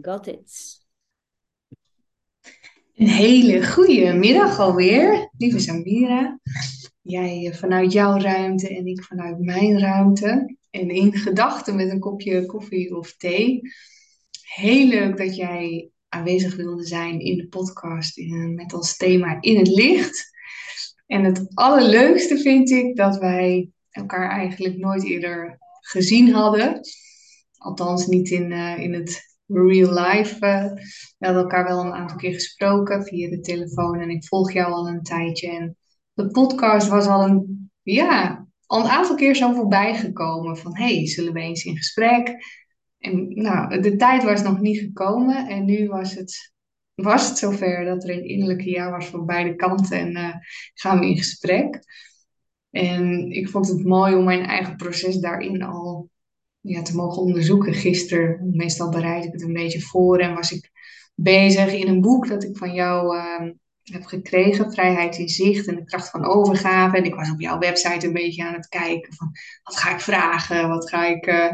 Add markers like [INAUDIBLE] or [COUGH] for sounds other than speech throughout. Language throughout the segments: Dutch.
Got it. Een hele goede middag alweer, lieve Samira. Jij vanuit jouw ruimte en ik vanuit mijn ruimte. En in gedachten met een kopje koffie of thee. Heel leuk dat jij aanwezig wilde zijn in de podcast met als thema In het Licht. En het allerleukste vind ik dat wij elkaar eigenlijk nooit eerder gezien hadden. Althans, niet in, uh, in het real life. Uh, we hadden elkaar wel een aantal keer gesproken via de telefoon en ik volg jou al een tijdje. En de podcast was al een, ja, al een aantal keer zo voorbij gekomen van hey, zullen we eens in gesprek? En nou, de tijd was nog niet gekomen en nu was het, was het zover dat er een innerlijke ja was voor beide kanten en uh, gaan we in gesprek. En ik vond het mooi om mijn eigen proces daarin al ja, te mogen onderzoeken. Gisteren, meestal bereid ik het een beetje voor en was ik bezig in een boek dat ik van jou uh, heb gekregen, Vrijheid in Zicht en de kracht van overgave. En ik was op jouw website een beetje aan het kijken van wat ga ik vragen, wat ga ik, uh,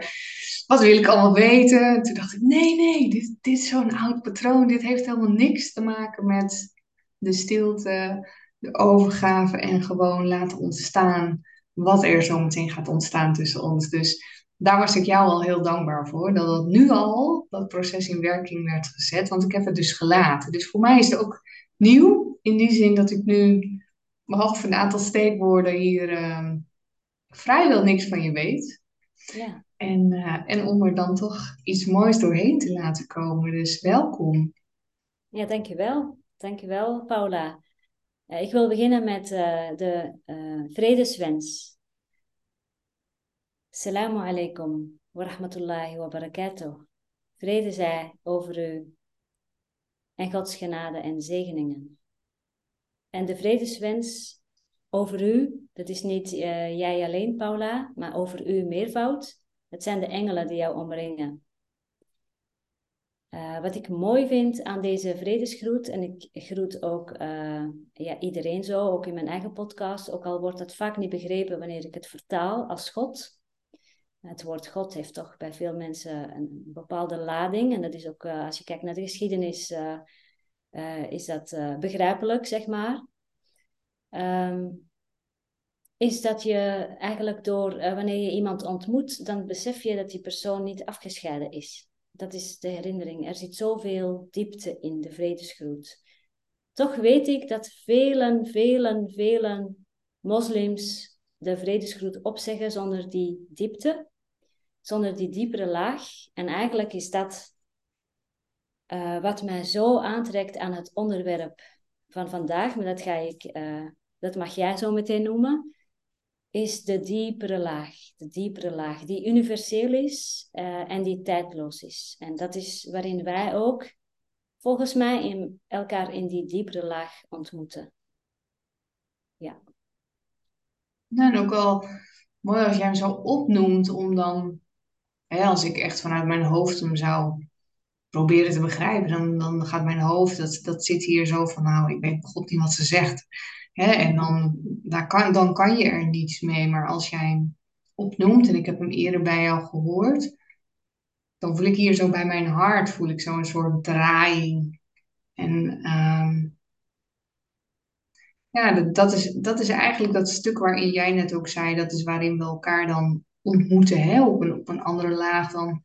wat wil ik allemaal weten. En toen dacht ik, nee, nee, dit, dit is zo'n oud patroon. Dit heeft helemaal niks te maken met de stilte, de overgave en gewoon laten ontstaan wat er zo meteen gaat ontstaan tussen ons. Dus daar was ik jou al heel dankbaar voor. Dat het nu al, dat proces in werking werd gezet. Want ik heb het dus gelaten. Dus voor mij is het ook nieuw. In die zin dat ik nu, behalve een aantal steekwoorden, hier uh, vrijwel niks van je weet. Ja. En, uh, en om er dan toch iets moois doorheen te laten komen. Dus welkom. Ja, dankjewel. Dankjewel, Paula. Uh, ik wil beginnen met uh, de vredeswens. Assalamu alaikum wa rahmatullahi wa barakatuh. Vrede zij over u en Gods genade en zegeningen. En de vredeswens over u, dat is niet uh, jij alleen, Paula, maar over u meervoud. Het zijn de engelen die jou omringen. Uh, wat ik mooi vind aan deze vredesgroet, en ik groet ook uh, ja, iedereen zo, ook in mijn eigen podcast, ook al wordt dat vaak niet begrepen wanneer ik het vertaal als God. Het woord God heeft toch bij veel mensen een bepaalde lading. En dat is ook, uh, als je kijkt naar de geschiedenis, uh, is dat begrijpelijk, zeg maar. Um, is dat je eigenlijk door, wanneer je iemand ontmoet, dan besef je dat die persoon niet afgescheiden is. Dat is de herinnering. Er zit zoveel diepte in de vredesgroet. Toch weet ik dat velen, velen, velen moslims de vredesgroet opzeggen zonder die diepte zonder die diepere laag. En eigenlijk is dat uh, wat mij zo aantrekt aan het onderwerp van vandaag, maar dat, ga ik, uh, dat mag jij zo meteen noemen, is de diepere laag. De diepere laag die universeel is uh, en die tijdloos is. En dat is waarin wij ook, volgens mij, in, elkaar in die diepere laag ontmoeten. Ja. En ook wel mooi als jij hem zo opnoemt om dan als ik echt vanuit mijn hoofd hem zou proberen te begrijpen, dan, dan gaat mijn hoofd, dat, dat zit hier zo van, nou, ik weet god niet wat ze zegt. en dan, daar kan, dan kan je er niets mee. Maar als jij hem opnoemt, en ik heb hem eerder bij jou gehoord, dan voel ik hier zo bij mijn hart, voel ik zo een soort draaiing. En ehm, ja, dat, dat, is, dat is eigenlijk dat stuk waarin jij net ook zei, dat is waarin we elkaar dan ontmoeten hè, op, een, op een andere laag dan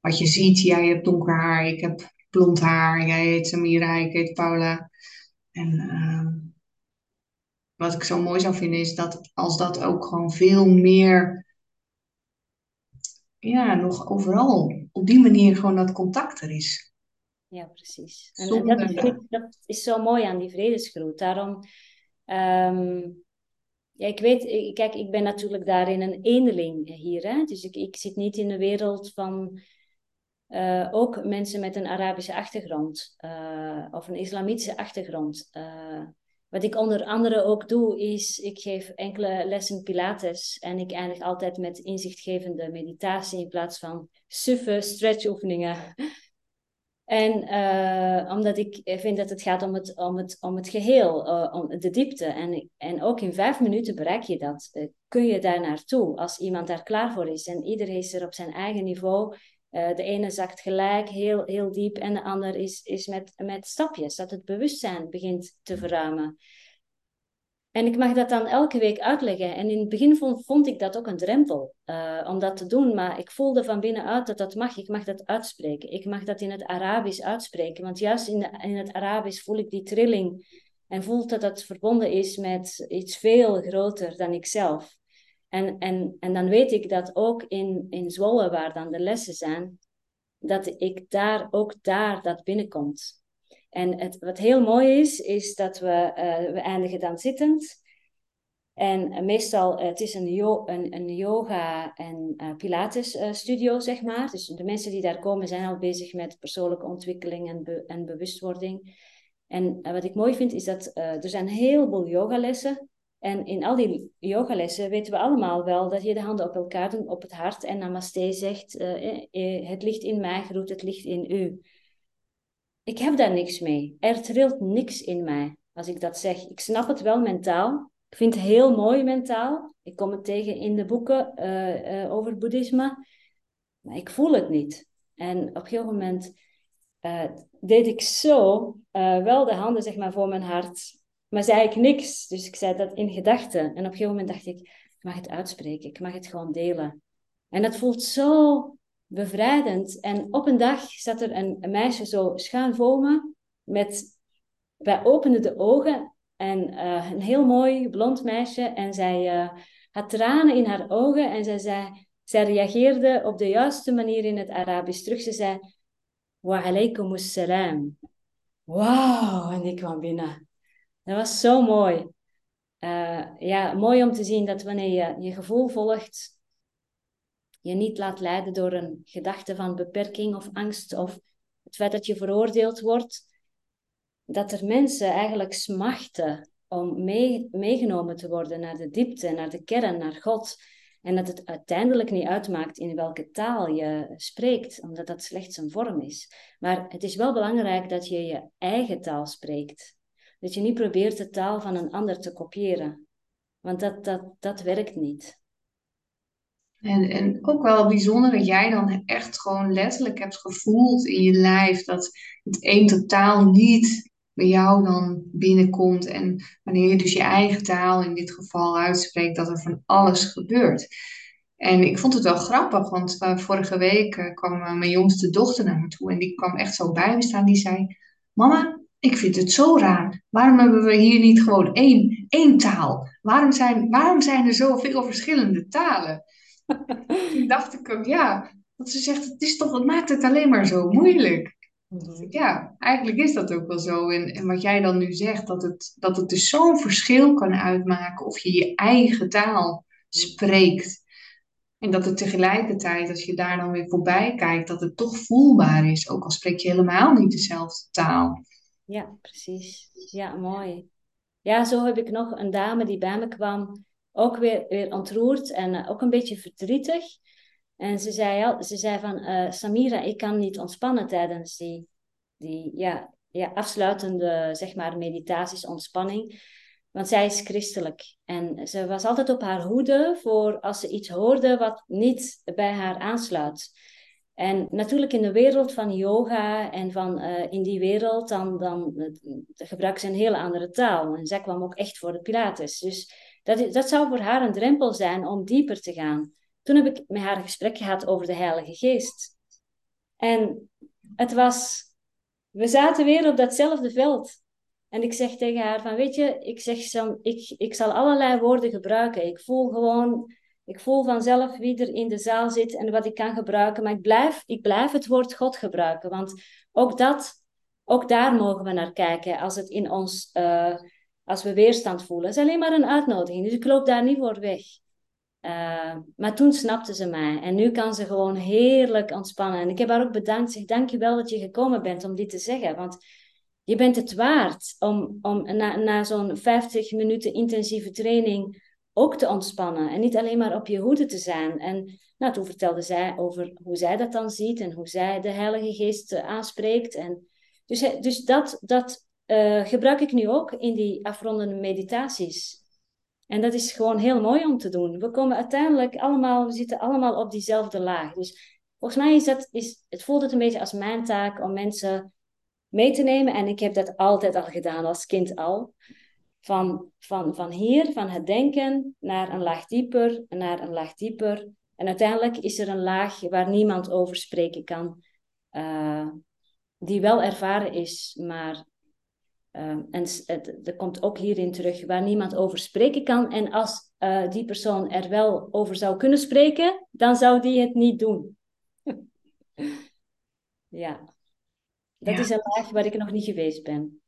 wat je ziet. Jij hebt donker haar, ik heb blond haar, jij heet Samira, ik heet Paula. En uh, wat ik zo mooi zou vinden is dat als dat ook gewoon veel meer, ja, nog overal op die manier gewoon dat contact er is. Ja, precies. En, dat, is, dat, is, zo mooi aan die vredesgroet. Daarom um, ja, ik weet, kijk, ik ben natuurlijk daarin een eendeling hier. Hè? Dus ik, ik zit niet in de wereld van uh, ook mensen met een Arabische achtergrond of een islamitische achtergrond. Wat ik onder andere ook doe, is ik geef enkele lessen Pilates en ik eindig altijd met inzichtgevende meditatie in plaats van suffe stretchoefeningen. En uh, omdat ik vind dat het gaat om het, om het, om het geheel, uh, om de diepte. En, en ook in vijf minuten bereik je dat. Uh, kun je daar naartoe als iemand daar klaar voor is. En ieder is er op zijn eigen niveau de ene zakt gelijk heel, heel diep en de ander is, is met, met stapjes, dat het bewustzijn begint te verruimen. En ik mag dat dan elke week uitleggen. En in het begin vond, ik dat ook een drempel uh, om dat te doen. Maar ik voelde van binnenuit dat dat mag. Ik mag dat uitspreken. Ik mag dat in het Arabisch uitspreken. Want juist in, in het Arabisch voel ik die trilling. En voel dat dat verbonden is met iets veel groter dan ikzelf. En, en, en dan weet ik dat ook in, in Zwolle, waar dan de lessen zijn, dat ik daar, ook daar dat binnenkomt. En het, wat heel mooi is, is dat we, uh, we eindigen dan zittend. En meestal, uh, het is een, een, een yoga- en uh, pilates-studio, zeg maar. Dus de mensen die daar komen zijn al bezig met persoonlijke ontwikkeling en, en bewustwording. En wat ik mooi vind, is dat er zijn een heleboel yogalessen. En in al die yogalessen weten we allemaal wel dat je de handen op elkaar doet, op het hart en namaste zegt, het ligt in mij, groet het ligt in u. Ik heb daar niks mee. Er trilt niks in mij als ik dat zeg. Ik snap het wel mentaal. Ik vind het heel mooi mentaal. Ik kom het tegen in de boeken uh, uh, over boeddhisme. Maar ik voel het niet. En op een gegeven moment uh, deed ik zo wel de handen zeg maar, voor mijn hart. Maar zei ik niks. Dus ik zei dat in gedachten. En op een gegeven moment dacht ik, ik mag het uitspreken. Ik mag het gewoon delen. En dat voelt zo bevrijdend. En op een dag zat er een, meisje zo schuin. Met, wij openden de ogen en uh, een heel mooi blond meisje. En zij uh, had tranen in haar ogen en zij, zei, zij reageerde op de juiste manier in het Arabisch terug. Ze zei, wa alaikum assalam. Wauw, en ik kwam binnen. Dat was zo mooi. Uh, ja, mooi om te zien dat wanneer je je gevoel volgt, je niet laat leiden door een gedachte van beperking of angst of het feit dat je veroordeeld wordt, dat er mensen eigenlijk smachten om mee, meegenomen te worden naar de diepte, naar de kern, naar God. En dat het uiteindelijk niet uitmaakt in welke taal je spreekt, omdat dat slechts een vorm is. Maar het is wel belangrijk dat je je eigen taal spreekt. Dat je niet probeert de taal van een ander te kopiëren. Want dat, dat, dat werkt niet. En, en ook wel bijzonder dat jij dan echt gewoon letterlijk hebt gevoeld in je lijf dat het een totaal niet bij jou dan binnenkomt. En wanneer je dus je eigen taal in dit geval uitspreekt, dat er van alles gebeurt. En ik vond het wel grappig, want uh, vorige week uh, kwam uh, mijn jongste dochter naar me toe en die kwam echt zo bij me staan. Die zei: Mama, ik vind het zo raar. Waarom hebben we hier niet gewoon één, één taal? Waarom zijn, waarom zijn er zoveel verschillende talen? [LAUGHS] Toen dacht ik ook, ja, want ze zegt, het is toch, het maakt het alleen maar zo moeilijk. Ja, eigenlijk is dat ook wel zo. En, en wat jij dan nu zegt, dat het, dat het dus zo'n verschil kan uitmaken of je je eigen taal spreekt. En dat het tegelijkertijd, als je daar dan weer voorbij kijkt, dat het toch voelbaar is. Ook al spreek je helemaal niet dezelfde taal. Ja, precies. Ja, mooi. Ja, zo heb ik nog een dame die bij me kwam ook weer, weer ontroerd en uh, ook een beetje verdrietig. En ze zei, al, ze zei van, uh, Samira, ik kan niet ontspannen tijdens die, die ja, ja, afsluitende zeg maar, meditaties, ontspanning. Want zij is christelijk. En ze was altijd op haar hoede voor als ze iets hoorde wat niet bij haar aansluit. En natuurlijk in de wereld van yoga en van uh, in die wereld, dan, dan gebruikt ze een hele andere taal. En zij kwam ook echt voor de Pilates. Dus dat, dat zou voor haar een drempel zijn om dieper te gaan. Toen heb ik met haar een gesprek gehad over de Heilige Geest. En het was, we zaten weer op datzelfde veld. En ik zeg tegen haar van, weet je, ik zeg ik, ik zal allerlei woorden gebruiken. Ik voel gewoon, ik voel vanzelf wie er in de zaal zit en wat ik kan gebruiken. Maar ik blijf, ik blijf het woord God gebruiken. Want ook dat, ook daar mogen we naar kijken. Als het in ons, uh, als we weerstand voelen. Is alleen maar een uitnodiging, dus ik loop daar niet voor weg. Uh, maar toen snapte ze mij en nu kan ze gewoon heerlijk ontspannen. En ik heb haar ook bedankt. Zeg, dank je wel dat je gekomen bent om dit te zeggen. Want je bent het waard om, om na, na zo'n 50 minuten intensieve training ook te ontspannen. En niet alleen maar op je hoede te zijn. En nou, toen vertelde zij over hoe zij dat dan ziet en hoe zij de Heilige Geest aanspreekt. En dus, dus dat, dat uh, gebruik ik nu ook in die afrondende meditaties. En dat is gewoon heel mooi om te doen. We komen uiteindelijk allemaal, we zitten allemaal op diezelfde laag. Dus volgens mij is dat, is, het voelt het een beetje als mijn taak om mensen mee te nemen. En ik heb dat altijd al gedaan, als kind al. Van, van, van hier, van het denken, naar een laag dieper, naar een laag dieper. En uiteindelijk is er een laag waar niemand over spreken kan. Uh, die wel ervaren is, maar uh, en het, er komt ook hierin terug waar niemand over spreken kan. En als uh, die persoon er wel over zou kunnen spreken, dan zou die het niet doen. [LAUGHS] ja, dat ja. is een laag waar ik nog niet geweest ben.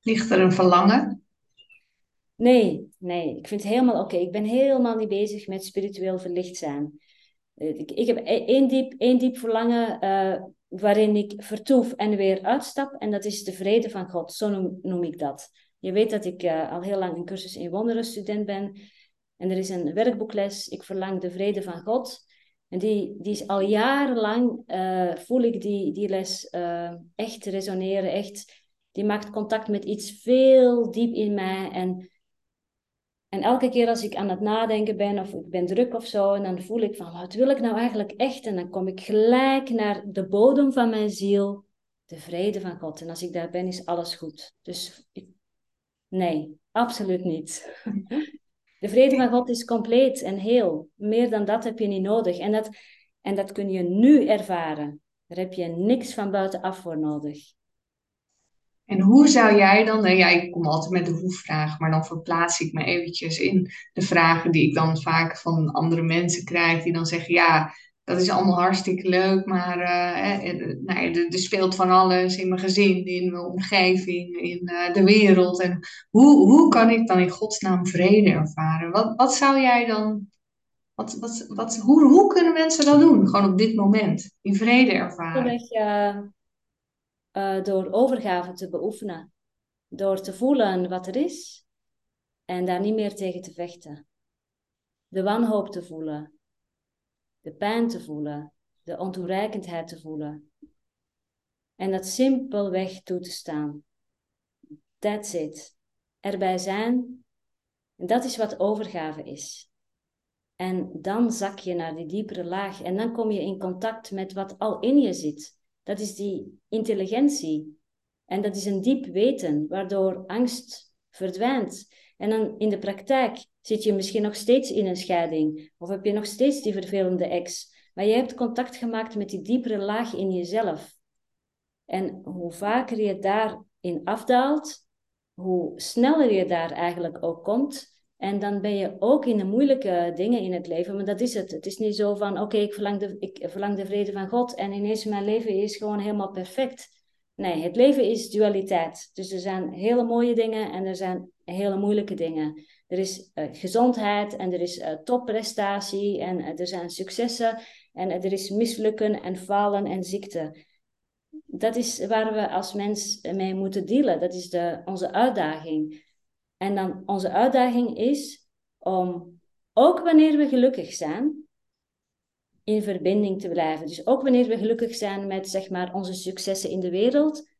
Ligt er een verlangen? Nee, nee. Ik vind het helemaal oké. Ik ben helemaal niet bezig met spiritueel verlicht zijn. Ik, ik heb e-, één diep, één diep verlangen uh, waarin ik vertoef en weer uitstap. En dat is de vrede van God. Zo noem, ik dat. Je weet dat ik uh, al heel lang een cursus in wonderen student ben. En er is een werkboekles. Ik verlang de vrede van God. En die, die is al jarenlang, uh, voel ik die, die les echt resoneren. Echt die maakt contact met iets veel diep in mij. En, en elke keer als ik aan het nadenken ben of ik ben druk of zo, en dan voel ik van wat wil ik nou eigenlijk echt? En dan kom ik gelijk naar de bodem van mijn ziel, de vrede van God. En als ik daar ben, is alles goed. Dus nee, absoluut niet. [LAUGHS] De vrede van God is compleet en heel. Meer dan dat heb je niet nodig. En dat, en dat kun je nu ervaren. Daar heb je niks van buitenaf voor nodig. En hoe zou jij dan, nou ja, ik kom altijd met de hoe-vraag, maar dan verplaats ik me eventjes in de vragen die ik dan vaak van andere mensen krijg, die dan zeggen, ja, dat is allemaal hartstikke leuk, maar uh, nou er, speelt van alles in mijn gezin, in mijn omgeving, in uh, de wereld. En hoe, hoe kan ik dan in godsnaam vrede ervaren? Wat, wat zou jij dan, wat, wat, wat, hoe, hoe kunnen mensen dat doen, gewoon op dit moment, in vrede ervaren? Uh, door overgave te beoefenen. Door te voelen wat er is en daar niet meer tegen te vechten. De wanhoop te voelen, de pijn te voelen, de ontoereikendheid te voelen. En dat simpelweg toe te staan. That's it. Erbij zijn. En dat is wat overgave is. En dan zak je naar die diepere laag en dan kom je in contact met wat al in je zit. Dat is die intelligentie. En dat is een diep weten, waardoor angst verdwijnt. En dan in de praktijk zit je misschien nog steeds in een scheiding. Of heb je nog steeds die vervelende ex. Maar je hebt contact gemaakt met die diepere laag in jezelf. En hoe vaker je daarin afdaalt, hoe sneller je daar eigenlijk ook komt, en dan ben je ook in de moeilijke dingen in het leven. Maar dat is het. Het is niet zo van, oké, ik, verlang de, ik verlang de vrede van God en ineens mijn leven is gewoon helemaal perfect. Nee, het leven is dualiteit. Dus er zijn hele mooie dingen en er zijn hele moeilijke dingen. Er is uh, gezondheid en er is uh, topprestatie en uh, er zijn successen en er is mislukken en falen en ziekte. Dat is waar we als mens mee moeten dealen. Dat is de, onze uitdaging. En dan onze uitdaging is om, ook wanneer we gelukkig zijn, in verbinding te blijven. Dus ook wanneer we gelukkig zijn met zeg maar, onze successen in de wereld,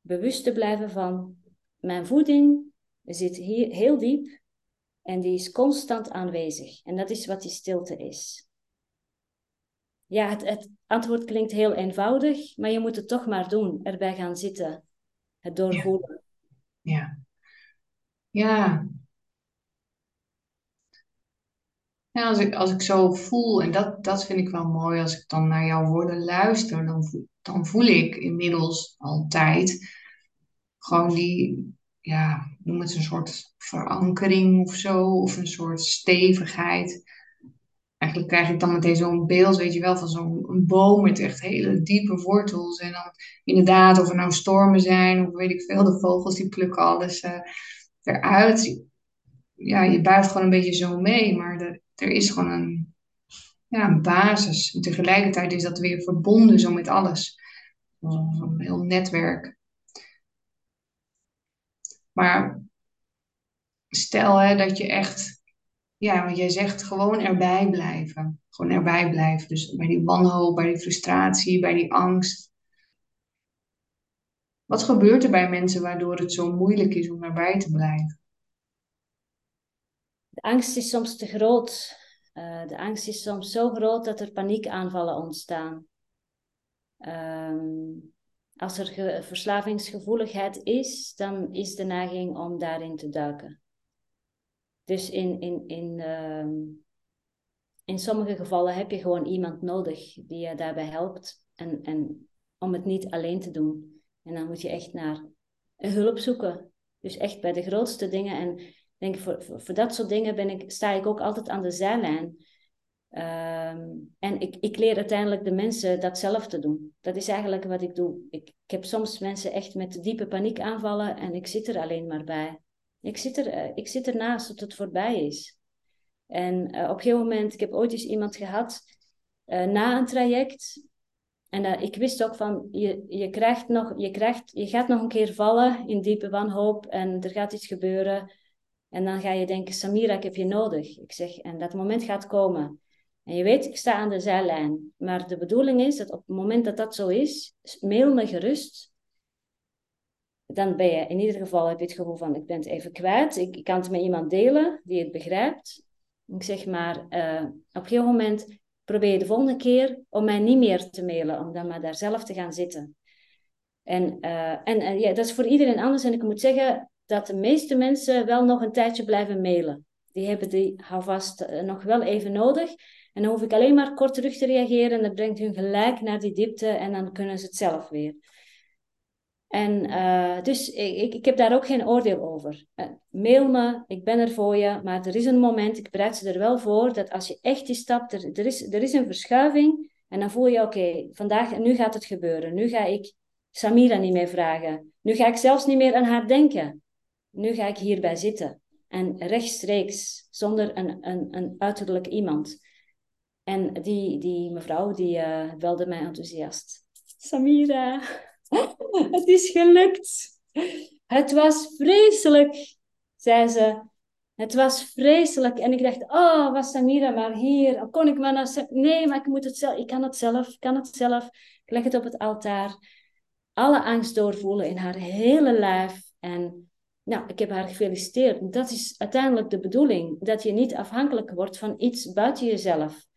bewust te blijven van mijn voeding zit hier heel diep en die is constant aanwezig. En dat is wat die stilte is. Ja, het, het antwoord klinkt heel eenvoudig, maar je moet het toch maar doen, erbij gaan zitten, het doorvoelen. Ja. ja. Ja. Ja, als ik, als ik zo voel, en dat, dat vind ik wel mooi, als ik dan naar jouw woorden luister, dan, voel- dan voel ik inmiddels altijd gewoon die, ja, noem het een soort verankering of zo, of een soort stevigheid. Eigenlijk krijg ik dan meteen zo'n beeld, weet je wel, van zo'n boom met echt hele diepe wortels. En dan inderdaad, of er nou stormen zijn, of weet ik veel, de vogels die plukken alles. eh, eruit. Ja, je buigt gewoon een beetje zo mee, maar er, er is gewoon een, ja, een basis. En tegelijkertijd is dat weer verbonden zo met alles. Een heel netwerk. Maar stel hè, dat je echt, ja, want jij zegt gewoon erbij blijven. Gewoon erbij blijven. Dus bij die wanhoop, bij die frustratie, bij die angst. Wat gebeurt er bij mensen waardoor het zo moeilijk is om erbij te blijven? De angst is soms te groot. Uh, de angst is soms zo groot dat er paniekaanvallen ontstaan. Um, als er verslavingsgevoeligheid is, dan is de neiging om daarin te duiken. Dus in, in, in, uh, in sommige gevallen heb je gewoon iemand nodig die je daarbij helpt. En, en om het niet alleen te doen. En dan moet je echt naar hulp zoeken. Dus echt bij de grootste dingen. En denk voor, voor, dat soort dingen ben ik, sta ik ook altijd aan de zijlijn. Ehm, en ik, ik leer uiteindelijk de mensen dat zelf te doen. Dat is eigenlijk wat ik doe. Ik, ik heb soms mensen echt met diepe paniek aanvallen en ik zit er alleen maar bij. Ik zit, er, uh, ik zit ernaast tot het voorbij is. En uh, op een gegeven moment, ik heb ooit eens iemand gehad uh, na een traject. En ik wist ook van, je, je, krijgt nog, je, krijgt, je gaat nog een keer vallen in diepe wanhoop en er gaat iets gebeuren. En dan ga je denken, Samira, ik heb je nodig. Ik zeg, en dat moment gaat komen. En je weet, ik sta aan de zijlijn. Maar de bedoeling is dat op het moment dat dat zo is, mail me gerust. Dan ben je, in ieder geval heb je het gevoel van, ik ben het even kwijt. Ik, ik kan het met iemand delen die het begrijpt. Ik zeg maar, uh, op een gegeven moment probeer de volgende keer om mij niet meer te mailen, om dan maar daar zelf te gaan zitten. En, uh, en uh, ja, dat is voor iedereen anders. En ik moet zeggen dat de meeste mensen wel nog een tijdje blijven mailen. Die hebben die houvast nog wel even nodig. En dan hoef ik alleen maar kort terug te reageren en dat brengt hun gelijk naar die diepte en dan kunnen ze het zelf weer. En uh, dus ik, ik heb daar ook geen oordeel over. Uh, mail me, ik ben er voor je, maar er is een moment, ik bereid ze er wel voor, dat als je echt die stap, er, er, is, er is een verschuiving en dan voel je, oké, vandaag, nu gaat het gebeuren. Nu ga ik Samira niet meer vragen. Nu ga ik zelfs niet meer aan haar denken. Nu ga ik hierbij zitten. En rechtstreeks, zonder een, een, een uiterlijk iemand. En die, die mevrouw, die uh, belde mij enthousiast. Samira, [LAUGHS] het is gelukt. Het was vreselijk, zei ze. Het was vreselijk. En ik dacht, oh, was Samira maar hier. Kon ik maar. Nee, maar ik moet het zelf. Ik kan het zelf. Ik kan het zelf. Ik leg het op het altaar. Alle angst doorvoelen in haar hele lijf. En nou, ik heb haar gefeliciteerd. Dat is uiteindelijk de bedoeling. Dat je niet afhankelijk wordt van iets buiten jezelf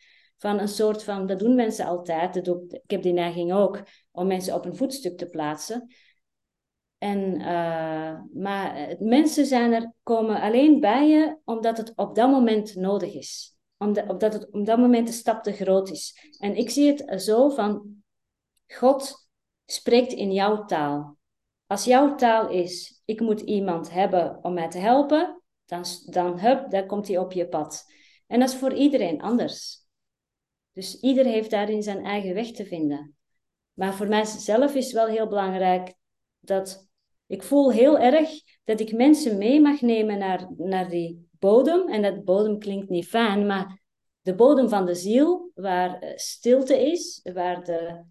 van een soort van, dat doen mensen altijd, ik heb die neiging ook, om mensen op een voetstuk te plaatsen. En, uh, maar mensen zijn er, komen alleen bij je omdat het op dat moment nodig is. Omdat, omdat het op dat moment de stap te groot is. En ik zie het zo van, God spreekt in jouw taal. Als jouw taal is, ik moet iemand hebben om mij te helpen, dan, dan, hup, dan komt hij op je pad. En dat is voor iedereen anders. Dus ieder heeft daarin zijn eigen weg te vinden. Maar voor mijzelf is wel heel belangrijk dat ik voel heel erg dat ik mensen mee mag nemen naar, naar die bodem. En dat bodem klinkt niet fijn, maar de bodem van de ziel, waar eh, stilte is, waar de...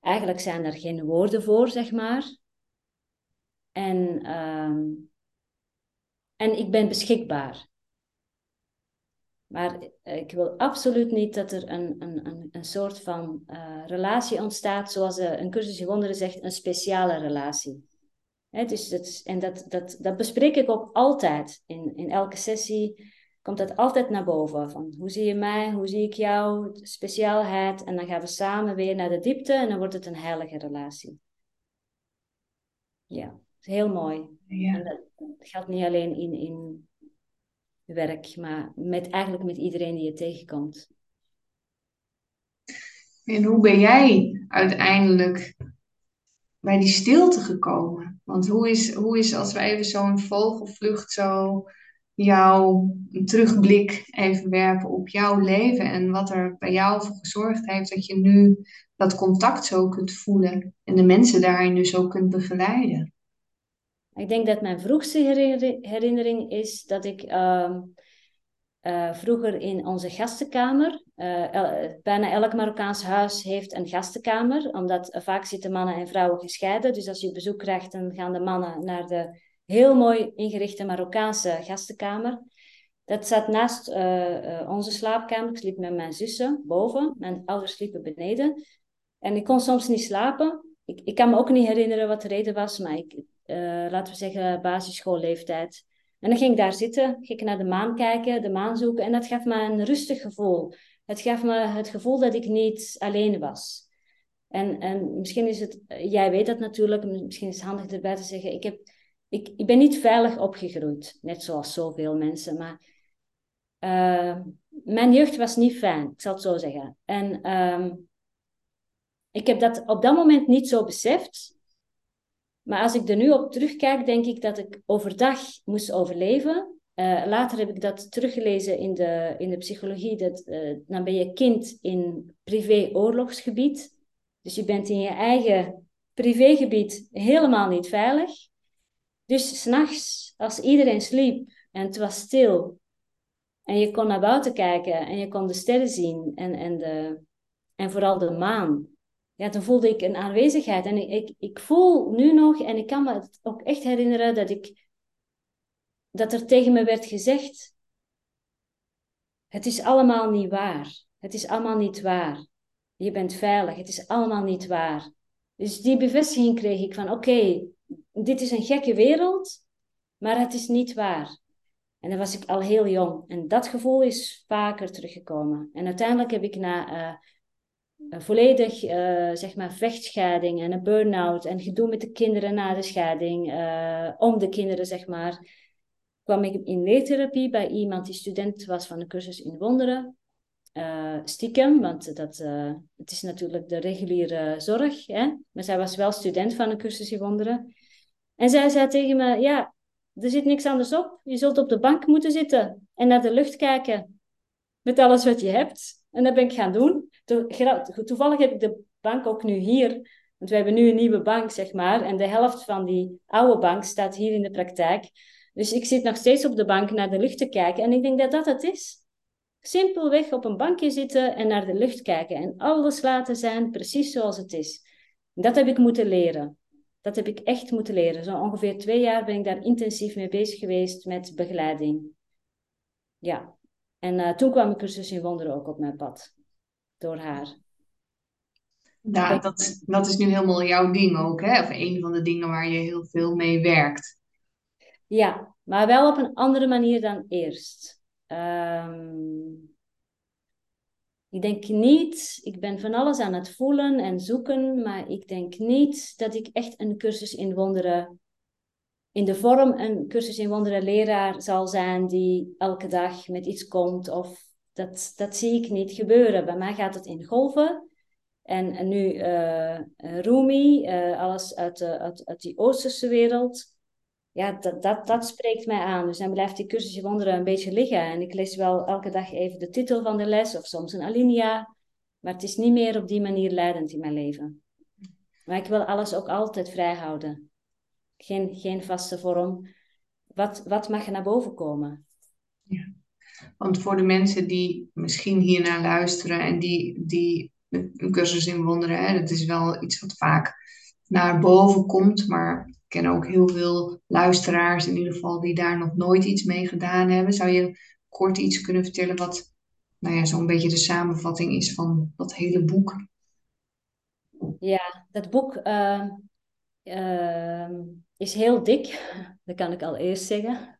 Eigenlijk zijn er geen woorden voor, zeg maar. En, uh, en ik ben beschikbaar. Maar eh, ik wil absoluut niet dat er een, een, een, een soort van uh, relatie ontstaat, zoals uh, een cursus in wonderen zegt, een speciale relatie. Hè, dus dat, en dat, dat, dat bespreek ik ook altijd. In, in elke sessie komt dat altijd naar boven. Van hoe zie je mij, hoe zie ik jou, speciaalheid. En dan gaan we samen weer naar de diepte en dan wordt het een heilige relatie. Ja, heel mooi. Ja. En dat geldt niet alleen in, in werk, maar met, eigenlijk met iedereen die je tegenkomt. En hoe ben jij uiteindelijk bij die stilte gekomen? Want hoe is, hoe is als we even zo'n vogelvlucht zo jouw terugblik even werpen op jouw leven en wat er bij jou voor gezorgd heeft dat je nu dat contact zo kunt voelen en de mensen daarin dus ook kunt begeleiden? Ik denk dat mijn vroegste herinnering is dat ik uh, uh, vroeger in onze gastenkamer, uh, bijna elk Marokkaans huis heeft een gastenkamer, omdat vaak zitten mannen en vrouwen gescheiden. Dus als je bezoek krijgt, dan gaan de mannen naar de heel mooi ingerichte Marokkaanse gastenkamer. Dat zat naast onze slaapkamer. Ik sliep met mijn zussen boven, mijn ouders sliepen beneden. En ik kon soms niet slapen. Ik, ik kan me ook niet herinneren wat de reden was, maar ik, laten we zeggen, basisschoolleeftijd. En dan ging ik daar zitten, ging ik naar de maan kijken, de maan zoeken. En dat gaf me een rustig gevoel. Het gaf me het gevoel dat ik niet alleen was. En, en misschien is het, jij weet dat natuurlijk, misschien is het handig erbij te zeggen, ik, heb, ik, ik ben niet veilig opgegroeid, net zoals zoveel mensen, maar uh, mijn jeugd was niet fijn, ik zal het zo zeggen. En uh, ik heb dat op dat moment niet zo beseft, maar als ik er nu op terugkijk, denk ik dat ik overdag moest overleven. Uh, later heb ik dat teruggelezen in de, in de psychologie. Dat, uh, dan ben je kind in privé-oorlogsgebied. Dus je bent in je eigen privégebied helemaal niet veilig. Dus s'nachts, als iedereen sliep en het was stil, en je kon naar buiten kijken en je kon de sterren zien en, en, de, en vooral de maan, ja, dan voelde ik een aanwezigheid. En ik, ik, ik voel nu nog, en ik kan me ook echt herinneren, dat, ik, dat er tegen me werd gezegd: Het is allemaal niet waar. Het is allemaal niet waar. Je bent veilig. Het is allemaal niet waar. Dus die bevestiging kreeg ik van: Oké, dit is een gekke wereld, maar het is niet waar. En dan was ik al heel jong. En dat gevoel is vaker teruggekomen. En uiteindelijk heb ik na uh, volledig uh, zeg maar vechtscheiding en een burn-out en gedoe met de kinderen na de scheiding, uh, om de kinderen zeg maar, kwam ik in leertherapie bij iemand die student was van een cursus in wonderen. Stiekem, want dat, het is natuurlijk de reguliere zorg, hè? maar zij was wel student van een cursus in wonderen. En zij zei tegen me, ja, er zit niks anders op. Je zult op de bank moeten zitten en naar de lucht kijken met alles wat je hebt. En dat ben ik gaan doen. Toevallig heb ik de bank ook nu hier. Want we hebben nu een nieuwe bank, zeg maar. En de helft van die oude bank staat hier in de praktijk. Dus ik zit nog steeds op de bank naar de lucht te kijken. En ik denk dat dat het is. Simpelweg op een bankje zitten en naar de lucht kijken. En alles laten zijn precies zoals het is. Dat heb ik moeten leren. Dat heb ik echt moeten leren. Zo ongeveer twee jaar ben ik daar intensief mee bezig geweest met begeleiding. Ja. En uh, toen kwam ik cursus in wonderen ook op mijn pad door haar. Ja, dat, dat is nu helemaal jouw ding ook, hè? Of een van de dingen waar je heel veel mee werkt. Ja, maar wel op een andere manier dan eerst. Um, ik denk niet, ik ben van alles aan het voelen en zoeken, maar ik denk niet dat ik echt een cursus in wonderen, in de vorm een cursus in wonderen leraar zal zijn die elke dag met iets komt of dat, dat zie ik niet gebeuren. Bij mij gaat het in golven. En, nu uh, Rumi, uh, alles uit, de, uit, uit die Oosterse wereld. Ja, dat, dat, dat spreekt mij aan. Dus dan blijft die cursus wonderen een beetje liggen. En ik lees wel elke dag even de titel van de les of soms een alinea. Maar het is niet meer op die manier leidend in mijn leven. Maar ik wil alles ook altijd vrij houden. Geen, geen vaste vorm. Wat, wat mag er naar boven komen? Ja. Want voor de mensen die misschien hiernaar luisteren en die, die een cursus in wonderen, hè, dat is wel iets wat vaak naar boven komt. Maar ik ken ook heel veel luisteraars in ieder geval die daar nog nooit iets mee gedaan hebben. Zou je kort iets kunnen vertellen wat nou ja, zo'n beetje de samenvatting is van dat hele boek? Ja, dat boek uh, uh, is heel dik. [LAUGHS] Dat kan ik al eerst zeggen.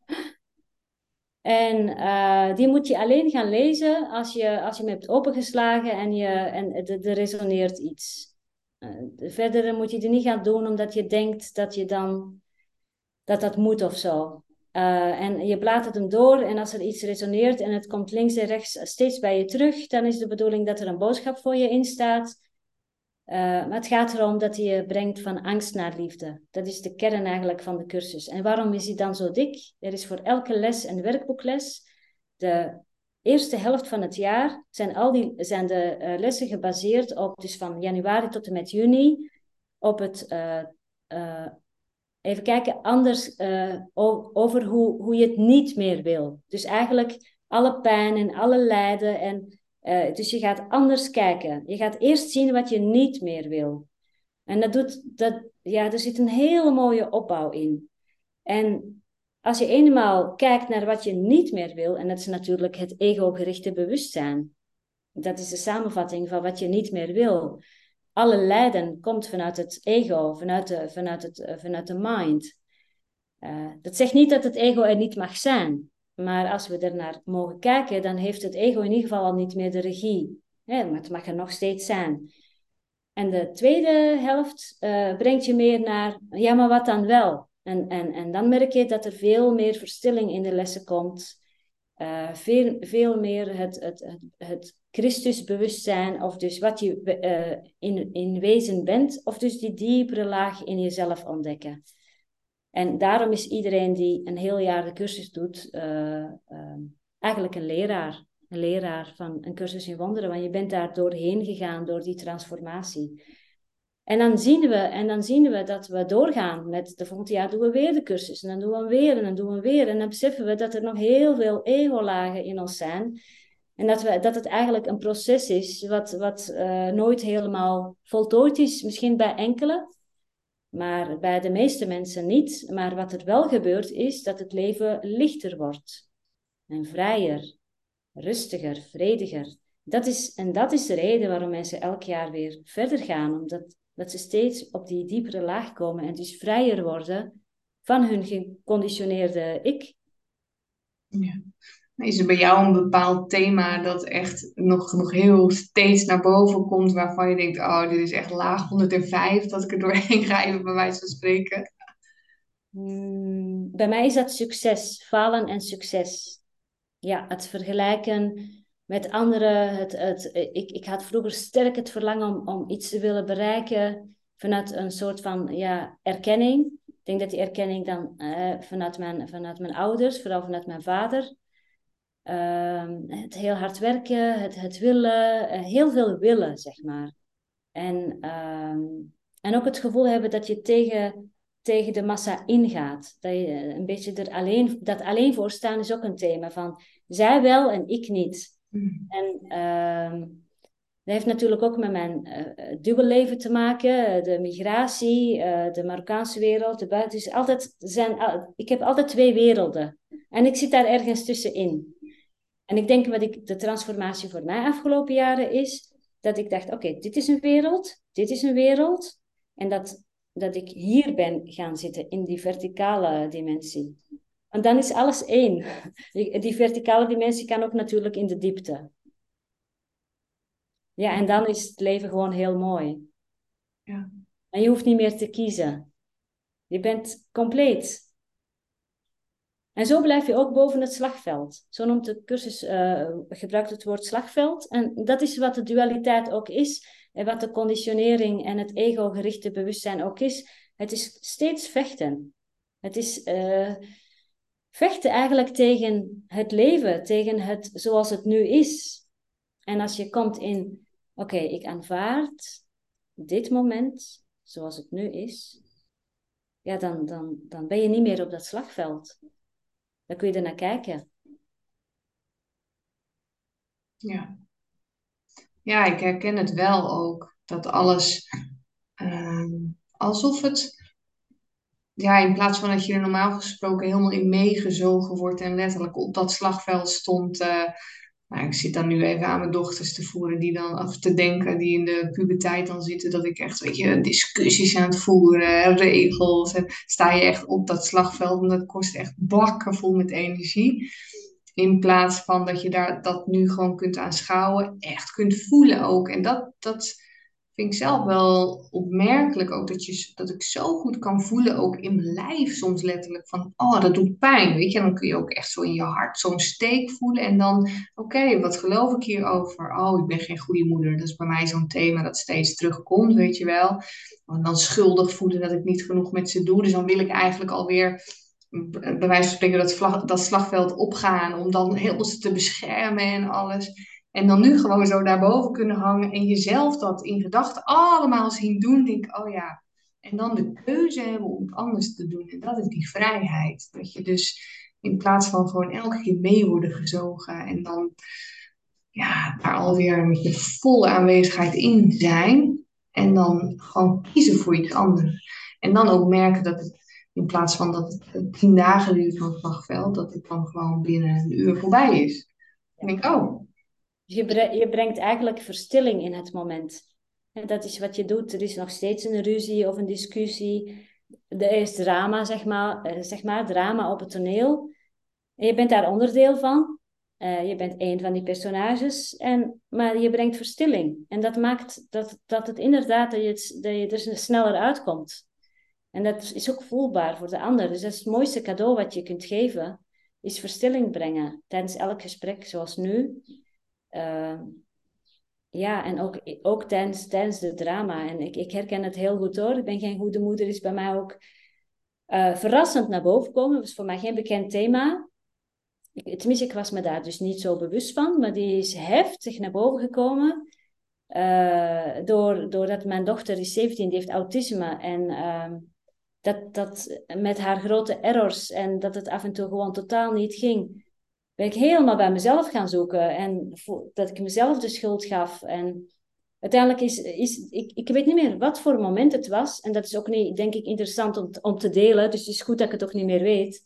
En uh, die moet je alleen gaan lezen als je, als je hem hebt opengeslagen en, je, en er resoneert iets. Uh, verder moet je het niet gaan doen omdat je denkt dat je dan dat dat moet of zo. Uh, en je bladert hem door en als er iets resoneert en het komt links en rechts steeds bij je terug, dan is de bedoeling dat er een boodschap voor je in staat. Uh, maar het gaat erom dat hij je brengt van angst naar liefde. Dat is de kern eigenlijk van de cursus. En waarom is hij dan zo dik? Er is voor elke les een werkboekles. De eerste helft van het jaar zijn, al die, zijn de uh, lessen gebaseerd op, dus van januari tot en met juni, op het, uh, even kijken, anders over hoe, hoe je het niet meer wil. Dus eigenlijk alle pijn en alle lijden en uh, dus je gaat anders kijken. Je gaat eerst zien wat je niet meer wil. En dat doet, dat, ja, er zit een hele mooie opbouw in. En als je eenmaal kijkt naar wat je niet meer wil, en dat is natuurlijk het ego-gerichte bewustzijn. Dat is de samenvatting van wat je niet meer wil. Alle lijden komt vanuit het ego, vanuit de, vanuit het, vanuit de mind. Uh, dat zegt niet dat het ego er niet mag zijn. Maar als we er naar mogen kijken, dan heeft het ego in ieder geval al niet meer de regie. Maar het mag er nog steeds zijn. En de tweede helft uh, brengt je meer naar, ja, maar wat dan wel? En, en, en dan merk je dat er veel meer verstilling in de lessen komt. Uh, veel, veel meer het, het, het, het Christusbewustzijn, of dus wat je uh, in, in wezen bent, of dus die diepere laag in jezelf ontdekken. En daarom is iedereen die een heel jaar de cursus doet, uh, eigenlijk een leraar. Een leraar van een cursus in wonderen, want je bent daar doorheen gegaan, door die transformatie. En dan zien we, en dan zien we dat we doorgaan met de volgende jaar doen we weer de cursus. En dan doen we weer en dan doen we weer. En dan beseffen we dat er nog heel veel ego-lagen in ons zijn. En dat, we, dat het eigenlijk een proces is wat, wat uh, nooit helemaal voltooid is. Misschien bij enkele, maar bij de meeste mensen niet. Maar wat er wel gebeurt is dat het leven lichter wordt. En vrijer, rustiger, vrediger. Dat is, en dat is de reden waarom mensen elk jaar weer verder gaan. Omdat dat ze steeds op die diepere laag komen en dus vrijer worden van hun geconditioneerde ik. Ja. Is er bij jou een bepaald thema dat echt nog, nog heel steeds naar boven komt, waarvan je denkt, oh, dit is echt laag 105, dat ik er doorheen ga, even bij wijze van spreken? Hmm, bij mij is dat succes, falen en succes. Ja, het vergelijken met anderen. Het, het, ik, ik had vroeger sterk het verlangen om, om iets te willen bereiken vanuit een soort van ja, erkenning. Ik denk dat die erkenning dan uh, vanuit, mijn, vanuit mijn ouders, vooral vanuit mijn vader. Uh, het heel hard werken, het, het willen, uh, heel veel willen, zeg maar. En, uh, en ook het gevoel hebben dat je tegen, tegen de massa ingaat. Dat je een beetje er alleen, dat alleen voor staan is ook een thema van zij wel en ik niet. Mm. En uh, dat heeft natuurlijk ook met mijn uh, dubbelleven te maken. De migratie, uh, de Marokkaanse wereld, de buiten. Dus altijd zijn, ik heb altijd twee werelden. En ik zit daar ergens tussenin. En ik denk wat ik, de transformatie voor mij afgelopen jaren is, dat ik dacht, oké, dit is een wereld, dit is een wereld. En dat, dat ik hier ben gaan zitten in die verticale dimensie. En dan is alles één. [LAUGHS] Die, verticale dimensie kan ook natuurlijk in de diepte. Ja, en dan is het leven gewoon heel mooi. Ja. En je hoeft niet meer te kiezen. Je bent compleet. En zo blijf je ook boven het slagveld. Zo noemt de cursus, uh, gebruikt het woord slagveld. En dat is wat de dualiteit ook is. En wat de conditionering en het ego-gerichte bewustzijn ook is. Het is steeds vechten. Het is... Uh, vechten eigenlijk tegen het leven, tegen het zoals het nu is. En als je komt in, oké, ik aanvaard dit moment zoals het nu is, ja, dan, dan, dan ben je niet meer op dat slagveld. Dan kun je er naar kijken. Ja. Ja, ik herken het wel ook. Dat alles uh, alsof het ja, in plaats van dat je er normaal gesproken helemaal in meegezogen wordt en letterlijk op dat slagveld stond. Uh, ik zit dan nu even aan mijn dochters te voeren, die dan af te denken, die in de puberteit dan zitten, dat ik echt, weet je, discussies aan het voeren, regels. En sta je echt op dat slagveld en dat kost echt bakken vol met energie. In plaats van dat je daar, dat nu gewoon kunt aanschouwen, echt kunt voelen ook. En dat, dat, vind ik zelf wel opmerkelijk ook dat, je, dat ik zo goed kan voelen, ook in mijn lijf soms letterlijk, van oh, dat doet pijn, weet je. En dan kun je ook echt zo in je hart zo'n steek voelen en dan, oké, wat geloof ik hierover? Oh, ik ben geen goede moeder. Dat is bij mij zo'n thema dat steeds terugkomt, weet je wel. En dan schuldig voelen dat ik niet genoeg met ze doe. Dus dan wil ik eigenlijk alweer bij wijze van spreken dat, dat slagveld opgaan om dan heel ze te beschermen en alles. En dan nu gewoon zo daarboven kunnen hangen en jezelf dat in gedachten allemaal zien doen. Denk oh ja. En dan de keuze hebben om het anders te doen. En dat is die vrijheid. Dat je dus in plaats van gewoon elke keer mee worden gezogen en dan ja, daar alweer met je volle aanwezigheid in zijn. En dan gewoon kiezen voor iets anders. En dan ook merken dat het in plaats van dat het tien dagen duurt van het slagveld, dat het dan gewoon binnen een uur voorbij is. En denk oh, je, je brengt eigenlijk verstilling in het moment. En dat is wat je doet. Er is nog steeds een ruzie of een discussie. er is drama, zeg maar, eh, zeg maar, drama op het toneel. En je bent daar onderdeel van. Uh, je bent een van die personages, en, maar je brengt verstilling. En dat maakt dat, dat het inderdaad dat je, dat je er sneller uitkomt. En dat is ook voelbaar voor de ander. Dus dat is het mooiste cadeau wat je kunt geven, is verstilling brengen tijdens elk gesprek, zoals nu. Uh, ja, en ook, ook tijdens, tijdens de drama. En ik, ik herken het heel goed hoor. Ik ben geen goede moeder, is bij mij ook uh, verrassend naar boven komen. Dat was voor mij geen bekend thema. Tenminste, ik was me daar dus niet zo bewust van, maar die is heftig naar boven gekomen. Uh, door, doordat mijn dochter is 17, die heeft autisme. En uh, dat, dat met haar grote errors en dat het af en toe gewoon totaal niet ging ben ik helemaal bij mezelf gaan zoeken. En dat ik mezelf de schuld gaf. En uiteindelijk is, is ik, ik weet niet meer wat voor moment het was. En dat is ook niet, denk ik, interessant om, om te delen. Dus het is goed dat ik het ook niet meer weet.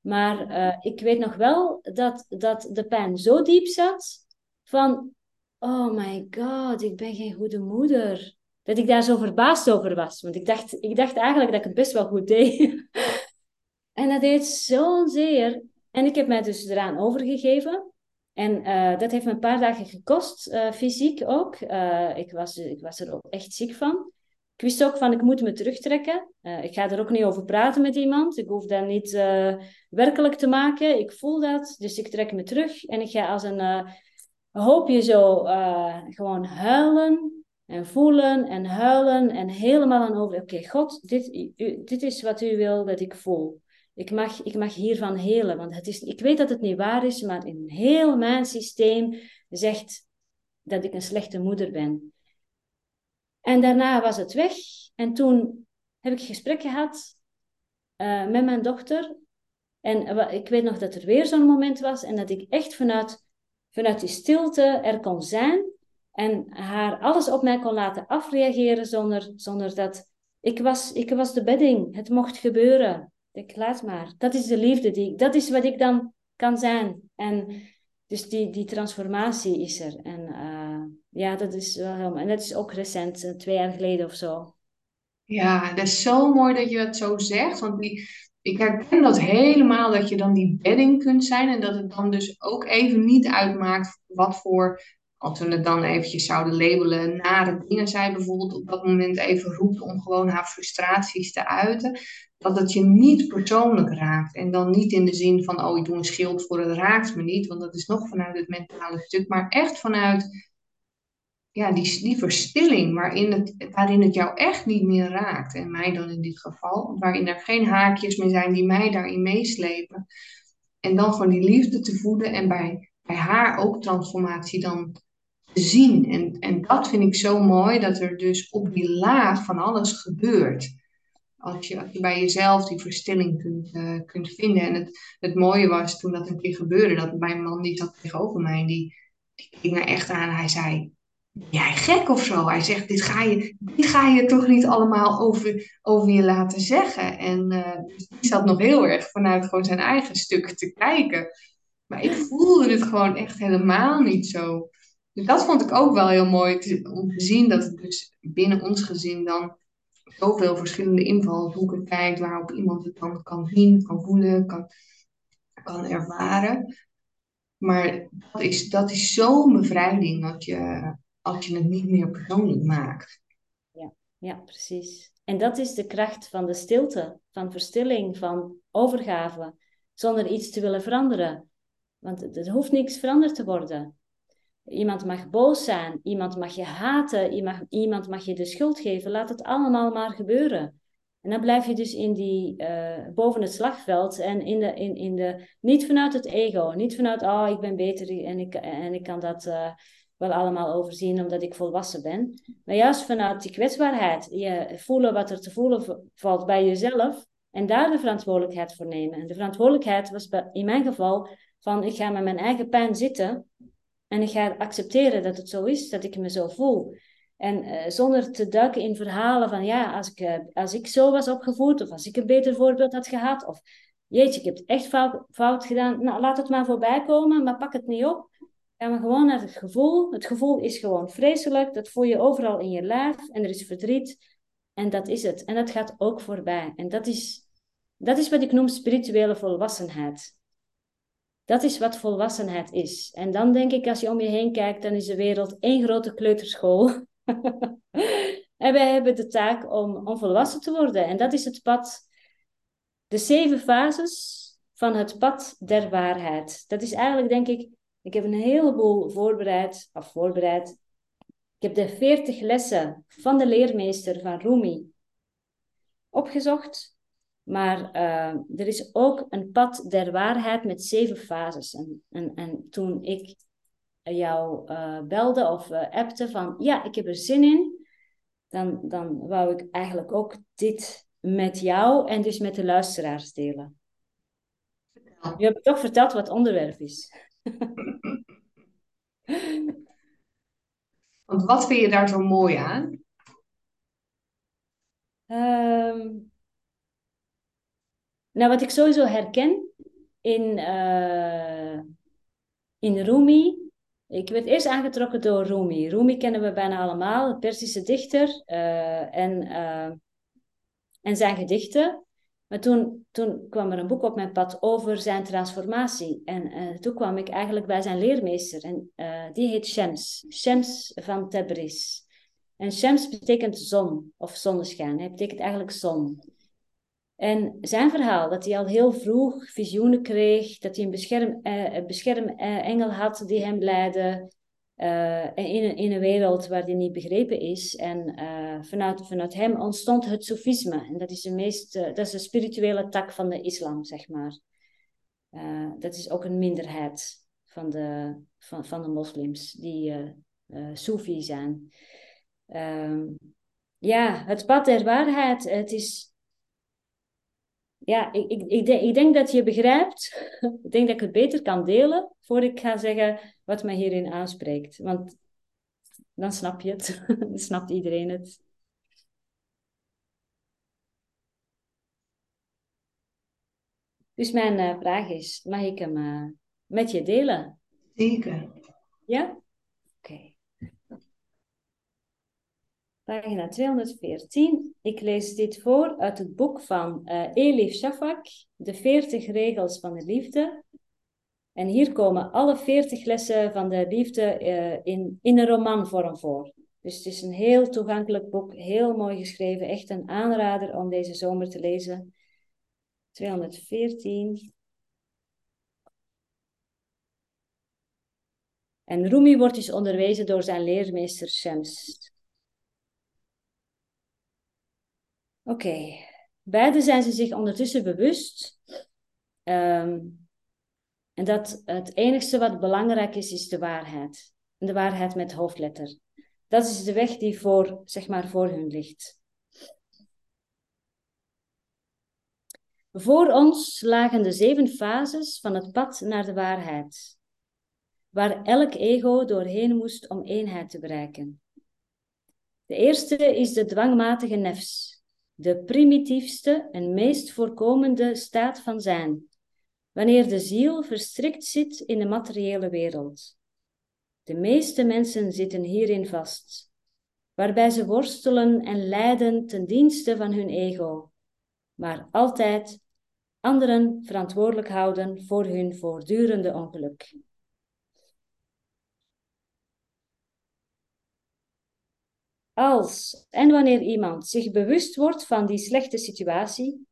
Maar uh, ik weet nog wel dat, dat de pijn zo diep zat. Van, oh my god, ik ben geen goede moeder. Dat ik daar zo verbaasd over was. Want ik dacht, ik dacht eigenlijk dat ik het best wel goed deed. [LAUGHS] en dat deed zo'n zeer. En ik heb mij dus eraan overgegeven. En uh, dat heeft me een paar dagen gekost, uh, fysiek ook. Uh, ik, was, ik was er ook echt ziek van. Ik wist ook van, ik moet me terugtrekken. ik ga er ook niet over praten met iemand. Ik hoef dat niet werkelijk te maken. Ik voel dat, dus ik trek me terug. En ik ga als een hoopje zo gewoon huilen en voelen en huilen. En helemaal aan over, oké, God, dit, dit is wat u wil dat ik voel. Ik mag, ik mag hiervan helen, want het is, ik weet dat het niet waar is, maar in heel mijn systeem zegt dat ik een slechte moeder ben. En daarna was het weg en toen heb ik gesprek gehad uh, met mijn dochter. En ik weet nog dat er weer zo'n moment was en dat ik echt vanuit, vanuit die stilte er kon zijn en haar alles op mij kon laten afreageren zonder, zonder dat ik was, ik was de bedding. Het mocht gebeuren. Ik laat maar. Dat is de liefde. Die, dat is wat ik dan kan zijn. En dus die, die transformatie is er. En uh, ja, dat is wel helemaal. En dat is ook recent, eh, twee jaar geleden of zo. Ja, dat is zo mooi dat je dat zo zegt. Want die, ik herken dat helemaal, dat je dan die bedding kunt zijn. En dat het dan dus ook even niet uitmaakt wat voor als we het dan eventjes zouden labelen, nare dingen zij bijvoorbeeld op dat moment even roept om gewoon haar frustraties te uiten, dat het je niet persoonlijk raakt. En dan niet in de zin van, oh, ik doe een schild voor het raakt me niet, want dat is nog vanuit het mentale stuk, maar echt vanuit ja, die, die verstilling waarin het, waarin het jou echt niet meer raakt. En mij dan in dit geval, waarin er geen haakjes meer zijn die mij daarin meeslepen. En dan gewoon die liefde te voeden en bij, bij haar ook transformatie dan te zien. En, en dat vind ik zo mooi, dat er dus op die laag van alles gebeurt. Als je, als je bij jezelf die verstilling kunt, uh, kunt vinden. En het, het mooie was toen dat een keer gebeurde, dat mijn man die zat tegenover mij, die, die keek me echt aan hij zei, jij gek of zo? Hij zegt, dit ga je, dit ga je toch niet allemaal over, over je laten zeggen? En uh, die zat nog heel erg vanuit gewoon zijn eigen stuk te kijken. Maar ik voelde het gewoon echt helemaal niet zo. Dus dat vond ik ook wel heel mooi om te zien dat het dus binnen ons gezin dan zoveel verschillende invalshoeken kijkt waarop iemand het dan kan zien, kan voelen, kan, kan ervaren. Maar dat is, dat is zo'n bevrijding als je, als je het niet meer persoonlijk maakt. Ja, ja, precies. En dat is de kracht van de stilte, van verstilling, van overgave, zonder iets te willen veranderen. Want er hoeft niks veranderd te worden. Iemand mag boos zijn, iemand mag je haten, iemand, iemand mag je de schuld geven. Laat het allemaal maar gebeuren. En dan blijf je dus in die, uh, boven het slagveld en in de, in, in de, niet vanuit het ego, niet vanuit, oh, ik ben beter en ik, en ik kan dat uh, wel allemaal overzien omdat ik volwassen ben. Maar juist vanuit die kwetsbaarheid, je voelen wat er te voelen valt bij jezelf en daar de verantwoordelijkheid voor nemen. En de verantwoordelijkheid was in mijn geval van, ik ga met mijn eigen pijn zitten en ik ga accepteren dat het zo is, dat ik me zo voel. En uh, zonder te duiken in verhalen van ja, als ik, uh, als ik zo was opgevoed, of als ik een beter voorbeeld had gehad, of jeetje, ik heb het echt fout, fout gedaan. Nou, laat het maar voorbij komen, maar pak het niet op. Gaan we gewoon naar het gevoel. Het gevoel is gewoon vreselijk, dat voel je overal in je lijf en er is verdriet. En dat is het. En dat gaat ook voorbij. En dat is, dat is wat ik noem spirituele volwassenheid. Dat is wat volwassenheid is. En dan denk ik, als je om je heen kijkt, dan is de wereld één grote kleuterschool. [LAUGHS] en wij hebben de taak om, volwassen te worden. En dat is het pad, de zeven fases van het pad der waarheid. Dat is eigenlijk, denk ik, ik heb een heleboel voorbereid, of voorbereid. Ik heb de veertig lessen van de leermeester van Rumi opgezocht. Maar uh, er is ook een pad der waarheid met zeven fases. En, en, en toen ik jou uh, belde of uh, appte van ja, ik heb er zin in, dan, dan wou ik eigenlijk ook dit met jou en dus met de luisteraars delen. Je hebt toch verteld wat het onderwerp is. Want wat vind je daar zo mooi aan? Um, nou, wat ik sowieso herken in, uh, in Rumi. Ik werd eerst aangetrokken door Rumi. Rumi kennen we bijna allemaal, een Persische dichter. Uh, en, uh, en zijn gedichten. Maar toen, toen kwam er een boek op mijn pad over zijn transformatie. En toen kwam ik eigenlijk bij zijn leermeester. En die heet Shems. Shems van Tabriz. En Shems betekent zon of zonneschijn. Hij betekent eigenlijk zon. En zijn verhaal, dat hij al heel vroeg visioenen kreeg, dat hij een bescherm, uh, beschermengel had die hem leidde, uh, in, een, in een wereld waar die niet begrepen is. En uh, vanuit, vanuit hem ontstond het Soefisme. En dat is de meest, dat is de spirituele tak van de islam, zeg maar. dat is ook een minderheid van de, van, van de moslims die Soefi zijn. Ehm, ja, het pad der waarheid, het is... Ja, ik, ik, ik, denk, ik denk dat je begrijpt. ik denk dat ik het beter kan delen, voor ik ga zeggen wat mij hierin aanspreekt. Want dan snap je het. [LAUGHS] dan snapt iedereen het. Dus mijn uh, vraag is, mag ik hem uh, met je delen? Zeker. Ja? Oké. Okay. Pagina 214. Ik lees dit voor uit het boek van uh, Elif Shafak, De 40 regels van de liefde. En hier komen alle veertig lessen van de liefde uh, in, in een romanvorm voor. Dus het is een heel toegankelijk boek, heel mooi geschreven. Echt een aanrader om deze zomer te lezen. 214. En Rumi wordt dus onderwezen door zijn leermeester Shams. Oké, beide zijn ze zich ondertussen bewust um, en dat het enigste wat belangrijk is, is de waarheid. En de waarheid met hoofdletter. Dat is de weg die voor, zeg maar, voor hun ligt. Voor ons lagen de zeven fases van het pad naar de waarheid, waar elk ego doorheen moest om eenheid te bereiken. De eerste is de dwangmatige nefs, de primitiefste en meest voorkomende staat van zijn, wanneer de ziel verstrikt zit in de materiële wereld. De meeste mensen zitten hierin vast, waarbij ze worstelen en lijden ten dienste van hun ego, maar altijd anderen verantwoordelijk houden voor hun voortdurende ongeluk. Als en wanneer iemand zich bewust wordt van die slechte situatie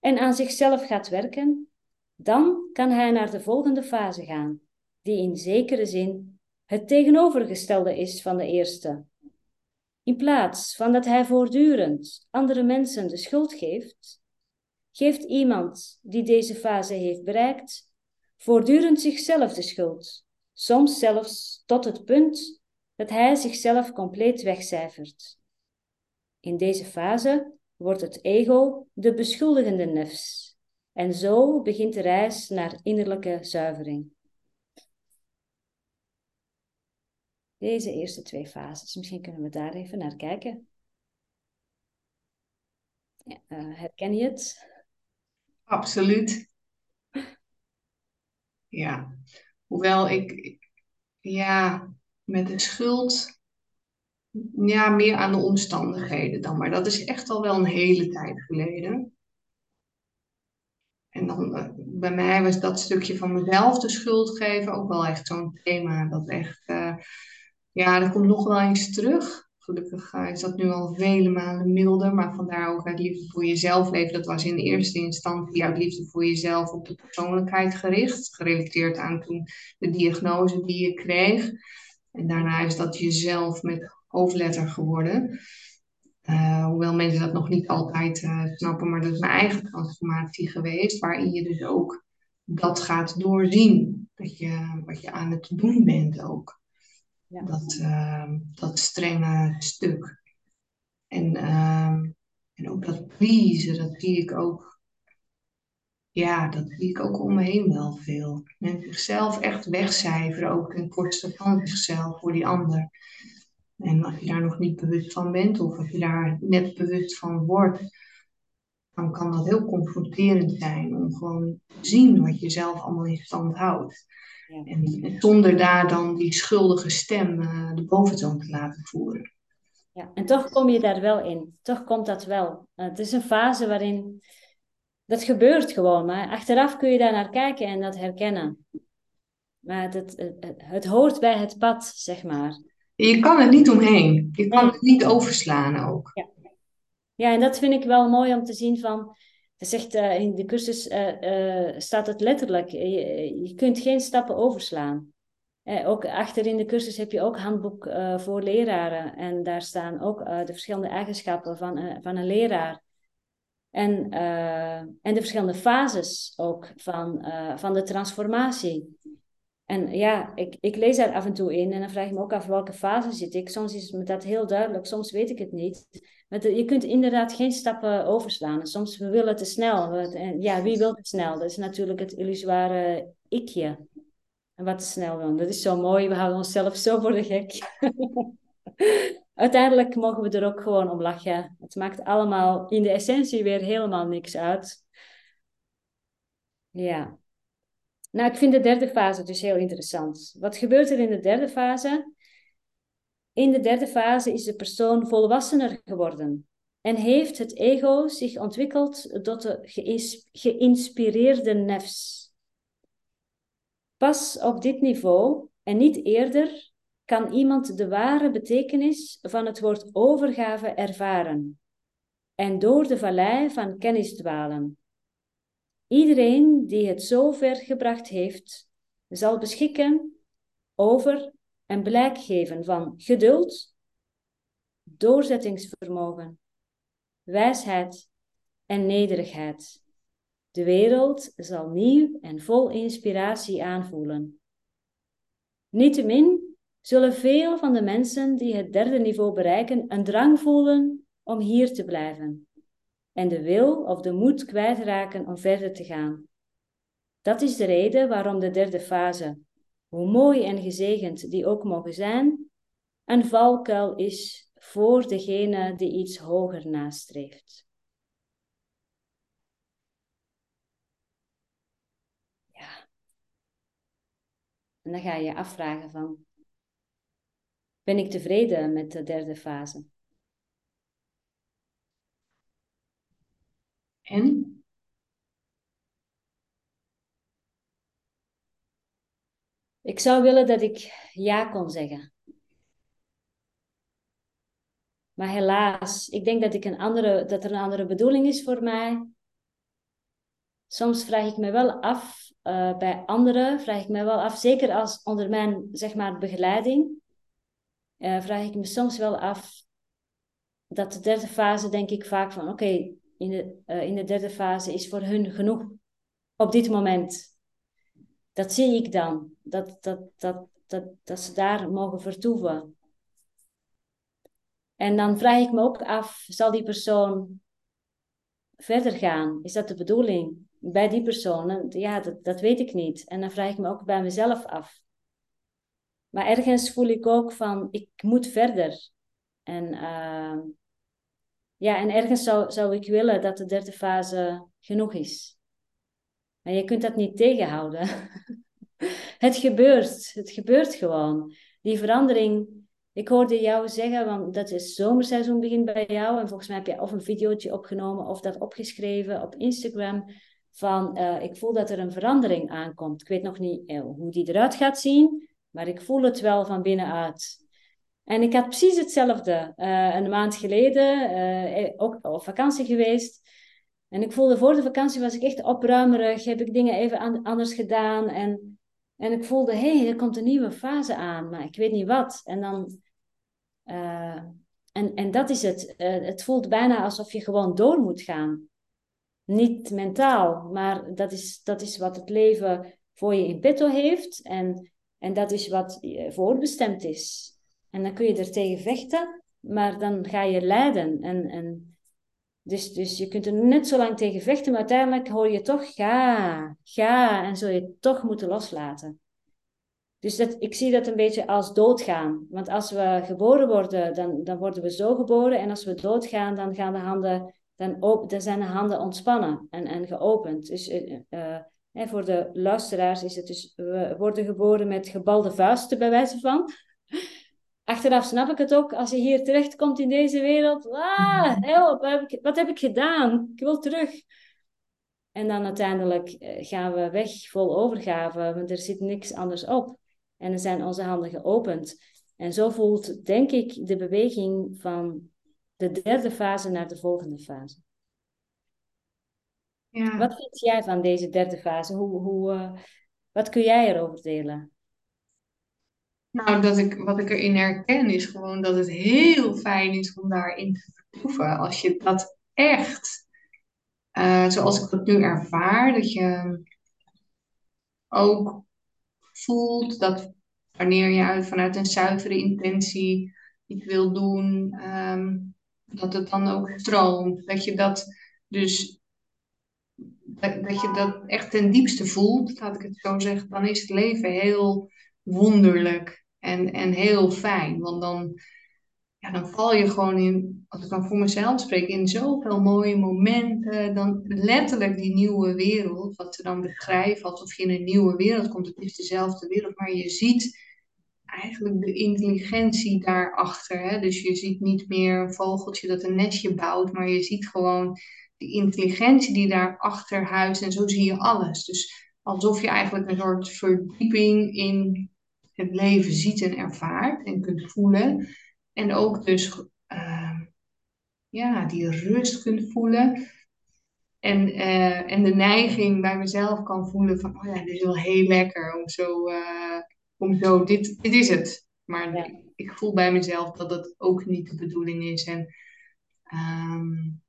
en aan zichzelf gaat werken, dan kan hij naar de volgende fase gaan, die in zekere zin het tegenovergestelde is van de eerste. In plaats van dat hij voortdurend andere mensen de schuld geeft, geeft iemand die deze fase heeft bereikt voortdurend zichzelf de schuld, soms zelfs tot het punt dat hij zichzelf compleet wegcijfert. In deze fase wordt het ego de beschuldigende nefs en zo begint de reis naar innerlijke zuivering. Deze eerste twee fases, misschien kunnen we daar even naar kijken. Ja, uh, herken je het? Absoluut. Ja, hoewel ik, ja, met de schuld ja, meer aan de omstandigheden dan. Maar dat is echt al wel een hele tijd geleden. En dan, eh, bij mij was dat stukje van mezelf de schuld geven ook wel echt zo'n thema. Dat echt, eh, ja, dat komt nog wel eens terug. Gelukkig uh, is dat nu al vele maanden milder, maar vandaar ook uit liefde voor jezelf leven. Dat was in eerste instantie uit liefde voor jezelf op de persoonlijkheid gericht. Gerelateerd aan toen de diagnose die je kreeg. En daarna is dat jezelf met hoofdletter geworden. Uh, hoewel mensen dat nog niet altijd uh, snappen, maar dat is mijn eigen transformatie geweest, waarin je dus ook dat gaat doorzien. Dat je, wat je aan het doen bent ook. Ja. Dat, uh, dat strenge stuk. En, en ook dat pleasen, dat zie ik ook. Ja, dat zie ik ook om me heen wel veel. Men zichzelf echt wegcijferen, ook ten koste van zichzelf voor die ander. En als je daar nog niet bewust van bent, of als je daar net bewust van wordt, dan kan dat heel confronterend zijn om gewoon te zien wat je zelf allemaal in stand houdt. Ja. En, zonder daar dan die schuldige stem uh, de boventoon te laten voeren. Ja, en toch kom je daar wel in. Toch komt dat wel. Uh, het is een fase waarin dat gebeurt gewoon. Maar achteraf kun je daar naar kijken en dat herkennen. Maar het, het, het hoort bij het pad, zeg maar. Je kan er niet omheen. Je kan het niet overslaan ook. Ja. ja, en dat vind ik wel mooi om te zien van... Zegt uh, in de cursus uh, uh, staat het letterlijk. Je, je, kunt geen stappen overslaan. ook achter in de cursus heb je ook handboek voor leraren. En daar staan ook de verschillende eigenschappen van, van een leraar. En, en de verschillende fases ook van, van de transformatie. En ja, ik, ik lees daar af en toe in en dan vraag ik me ook af welke fase zit ik. Soms is me dat heel duidelijk, soms weet ik het niet. Maar je kunt inderdaad geen stappen overslaan. Soms we willen te snel. En ja, wie wil te snel? Dat is natuurlijk het illusoire ikje. En wat te snel wil. Dat is zo mooi, we houden onszelf zo voor de gek. [LAUGHS] Uiteindelijk mogen we er ook gewoon om lachen. Het maakt allemaal in de essentie weer helemaal niks uit. Ja. Nou, ik vind de derde fase dus heel interessant. Wat gebeurt er in de derde fase? In de derde fase is de persoon volwassener geworden en heeft het ego zich ontwikkeld tot de geïnspireerde nefs. Pas op dit niveau en niet eerder kan iemand de ware betekenis van het woord overgave ervaren en door de vallei van kennis dwalen. Iedereen die het zo ver gebracht heeft, zal beschikken over en blijk geven van geduld, doorzettingsvermogen, wijsheid en nederigheid. De wereld zal nieuw en vol inspiratie aanvoelen. Niettemin zullen veel van de mensen die het derde niveau bereiken een drang voelen om hier te blijven en de wil of de moed kwijtraken om verder te gaan. Dat is de reden waarom de derde fase, hoe mooi en gezegend die ook mogen zijn, een valkuil is voor degene die iets hoger nastreeft. Ja. En dan ga je je afvragen van, ben ik tevreden met de derde fase? En? Ik zou willen dat ik ja kon zeggen. Maar helaas, ik denk dat, ik een andere, dat er een andere bedoeling is voor mij. Soms vraag ik me wel af, uh, bij anderen vraag ik me wel af, zeker als onder mijn zeg maar, begeleiding, uh, vraag ik me soms wel af dat de derde fase denk ik vaak van oké, in de, uh, in de derde fase is voor hun genoeg op dit moment. Dat zie ik dan, dat, dat, dat, dat, dat ze daar mogen vertoeven. En dan vraag ik me ook af, zal die persoon verder gaan? Is dat de bedoeling bij die persoon? Ja, dat, dat weet ik niet. En dan vraag ik me ook bij mezelf af. Maar ergens voel ik ook van, ik moet verder. En uh, ja, en ergens zou, zou ik willen dat de derde fase genoeg is. Maar je kunt dat niet tegenhouden. [LAUGHS] het gebeurt. Het gebeurt gewoon. Die verandering ik hoorde jou zeggen, want dat is zomerseizoen begint bij jou. En volgens mij heb je of een videootje opgenomen of dat opgeschreven op Instagram. Van uh, ik voel dat er een verandering aankomt. Ik weet nog niet uh, hoe die eruit gaat zien, maar ik voel het wel van binnenuit. En ik had precies hetzelfde. Uh, een maand geleden, ook op vakantie geweest. En ik voelde voor de vakantie was ik echt opruimerig. Heb ik dingen even anders gedaan. En, en ik voelde, hé, hey, er komt een nieuwe fase aan. Maar ik weet niet wat. En dan... En, en dat is het. Het voelt bijna alsof je gewoon door moet gaan. Niet mentaal, maar dat is, dat is wat het leven voor je in petto heeft. En, en dat is wat voorbestemd is. En dan kun je er tegen vechten, maar dan ga je lijden. En, en dus, dus je kunt er net zo lang tegen vechten, maar uiteindelijk hoor je toch ga, ga en zul je toch moeten loslaten. Dus dat, ik zie dat een beetje als doodgaan. Want als we geboren worden, dan, dan worden we zo geboren. En als we doodgaan, dan, gaan de handen, dan, op, dan zijn de handen ontspannen en, en geopend. Dus uh, uh, voor de luisteraars is het dus, we worden geboren met gebalde vuisten, bij wijze van achteraf snap ik het ook. Als je hier terechtkomt in deze wereld. Ah, help, wat heb, ik, wat heb ik gedaan? Ik wil terug. En dan uiteindelijk eh, gaan we weg vol overgave, want er zit niks anders op. En dan zijn onze handen geopend. En zo voelt, denk ik, de beweging van de derde fase naar de volgende fase. Ja. Wat vind jij van deze derde fase? Hoe, hoe, uh, wat kun jij erover delen? Nou, dat ik, wat ik erin herken is gewoon dat het heel fijn is om daarin te vertoeven. Als je dat echt, uh, zoals ik dat nu ervaar, dat je ook voelt dat wanneer je vanuit een zuivere intentie iets wil doen, um, dat het dan ook stroomt. Dat je dat dus dat, je dat echt ten diepste voelt, laat ik het zo zeggen, dan is het leven heel wonderlijk en, en heel fijn. Want dan, ja, dan val je gewoon in, als ik dan voor mezelf spreek, in zoveel mooie momenten. Dan letterlijk die nieuwe wereld, wat ze dan beschrijven alsof je in een nieuwe wereld komt. Het is dezelfde wereld, maar je ziet eigenlijk de intelligentie daarachter. Hè? Dus je ziet niet meer een vogeltje dat een nestje bouwt, maar je ziet gewoon de intelligentie die daarachter huist. En zo zie je alles. Dus alsof je eigenlijk een soort verdieping in het leven ziet en ervaart en kunt voelen. En ook dus uh, ja, die rust kunt voelen. En, uh, en de neiging bij mezelf kan voelen van, oh ja, dit is wel heel lekker om zo, uh, om zo dit, dit is het. Maar ja. ik voel bij mezelf dat dat ook niet de bedoeling is. En um,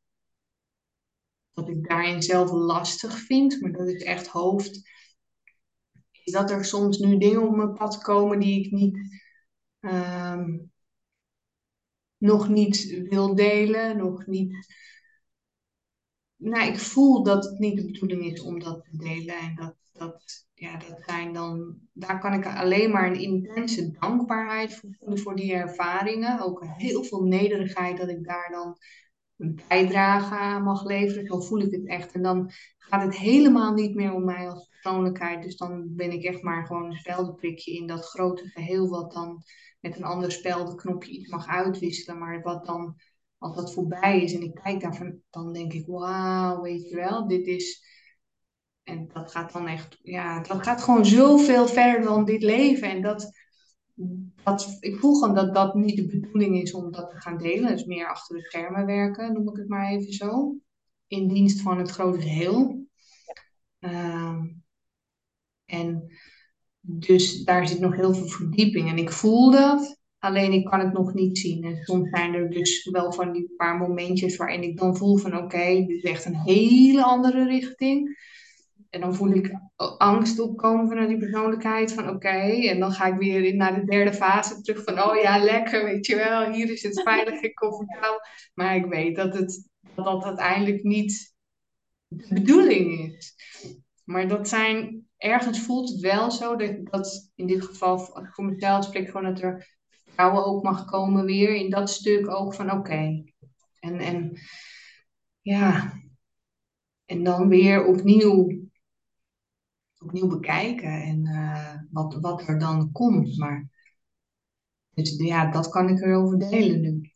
dat ik daarin zelf lastig vind, maar dat is echt hoofd is dat er soms nu dingen op mijn pad komen die ik niet, ehm, nog niet wil delen, nog niet. Nou, ik voel dat het niet de bedoeling is om dat te delen. En dat, dat, ja, dat zijn dan, daar kan ik alleen maar een intense dankbaarheid voor voelen voor die ervaringen. Ook heel veel nederigheid dat ik daar dan een bijdrage mag leveren. Zo voel ik het echt. En dan gaat het helemaal niet meer om mij als persoonlijkheid. Dus dan ben ik echt maar gewoon een speldenprikje in dat grote geheel, wat dan met een ander speldenknopje iets mag uitwisselen. Maar wat dan, als dat voorbij is en ik kijk daarvan, dan denk ik, wauw, weet je wel, dit is. En dat gaat dan echt, ja, dat gaat gewoon zoveel verder dan dit leven. En dat, ik voel gewoon dat dat niet de bedoeling is om dat te gaan delen. Dus meer achter de schermen werken, noem ik het maar even zo. In dienst van het grote geheel. Uh, en dus daar zit nog heel veel verdieping. En ik voel dat, alleen ik kan het nog niet zien. En soms zijn er dus wel van die paar momentjes waarin ik dan voel van oké, dit is echt een hele andere richting. En dan voel ik angst opkomen vanuit die persoonlijkheid van oké. en dan ga ik weer naar de derde fase terug van oh ja, lekker, weet je wel. Hier is het veilig en comfortabel. Maar ik weet dat het dat, uiteindelijk niet de bedoeling is. Maar dat zijn ergens voelt het wel zo dat, dat in dit geval, voor mezelf spreek gewoon dat er vertrouwen ook mag komen weer in dat stuk ook van oké. En, en ja, en dan weer opnieuw, opnieuw bekijken en uh, wat, wat er dan komt. Maar Dus ja, dat kan ik erover delen nu.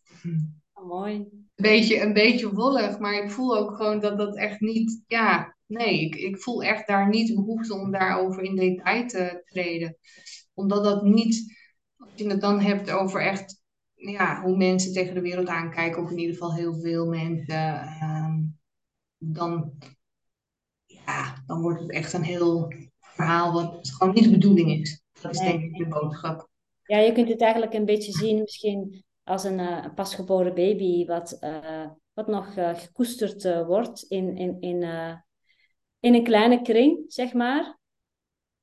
Oh, mooi. Een beetje, een beetje wollig, maar ik voel ook gewoon dat dat echt niet, ja, nee, ik, ik voel echt daar niet behoefte om daarover in detail te treden. Omdat dat niet, als je het dan hebt over echt, ja, hoe mensen tegen de wereld aankijken, of in ieder geval heel veel mensen, ehm, dan, ja, dan wordt het echt een heel verhaal wat gewoon niet de bedoeling is. Dat is denk ik de boodschap. Ja, je kunt het eigenlijk een beetje zien misschien als een, uh, pasgeboren baby wat, uh, wat nog uh, gekoesterd wordt in, in, in, in een kleine kring, zeg maar.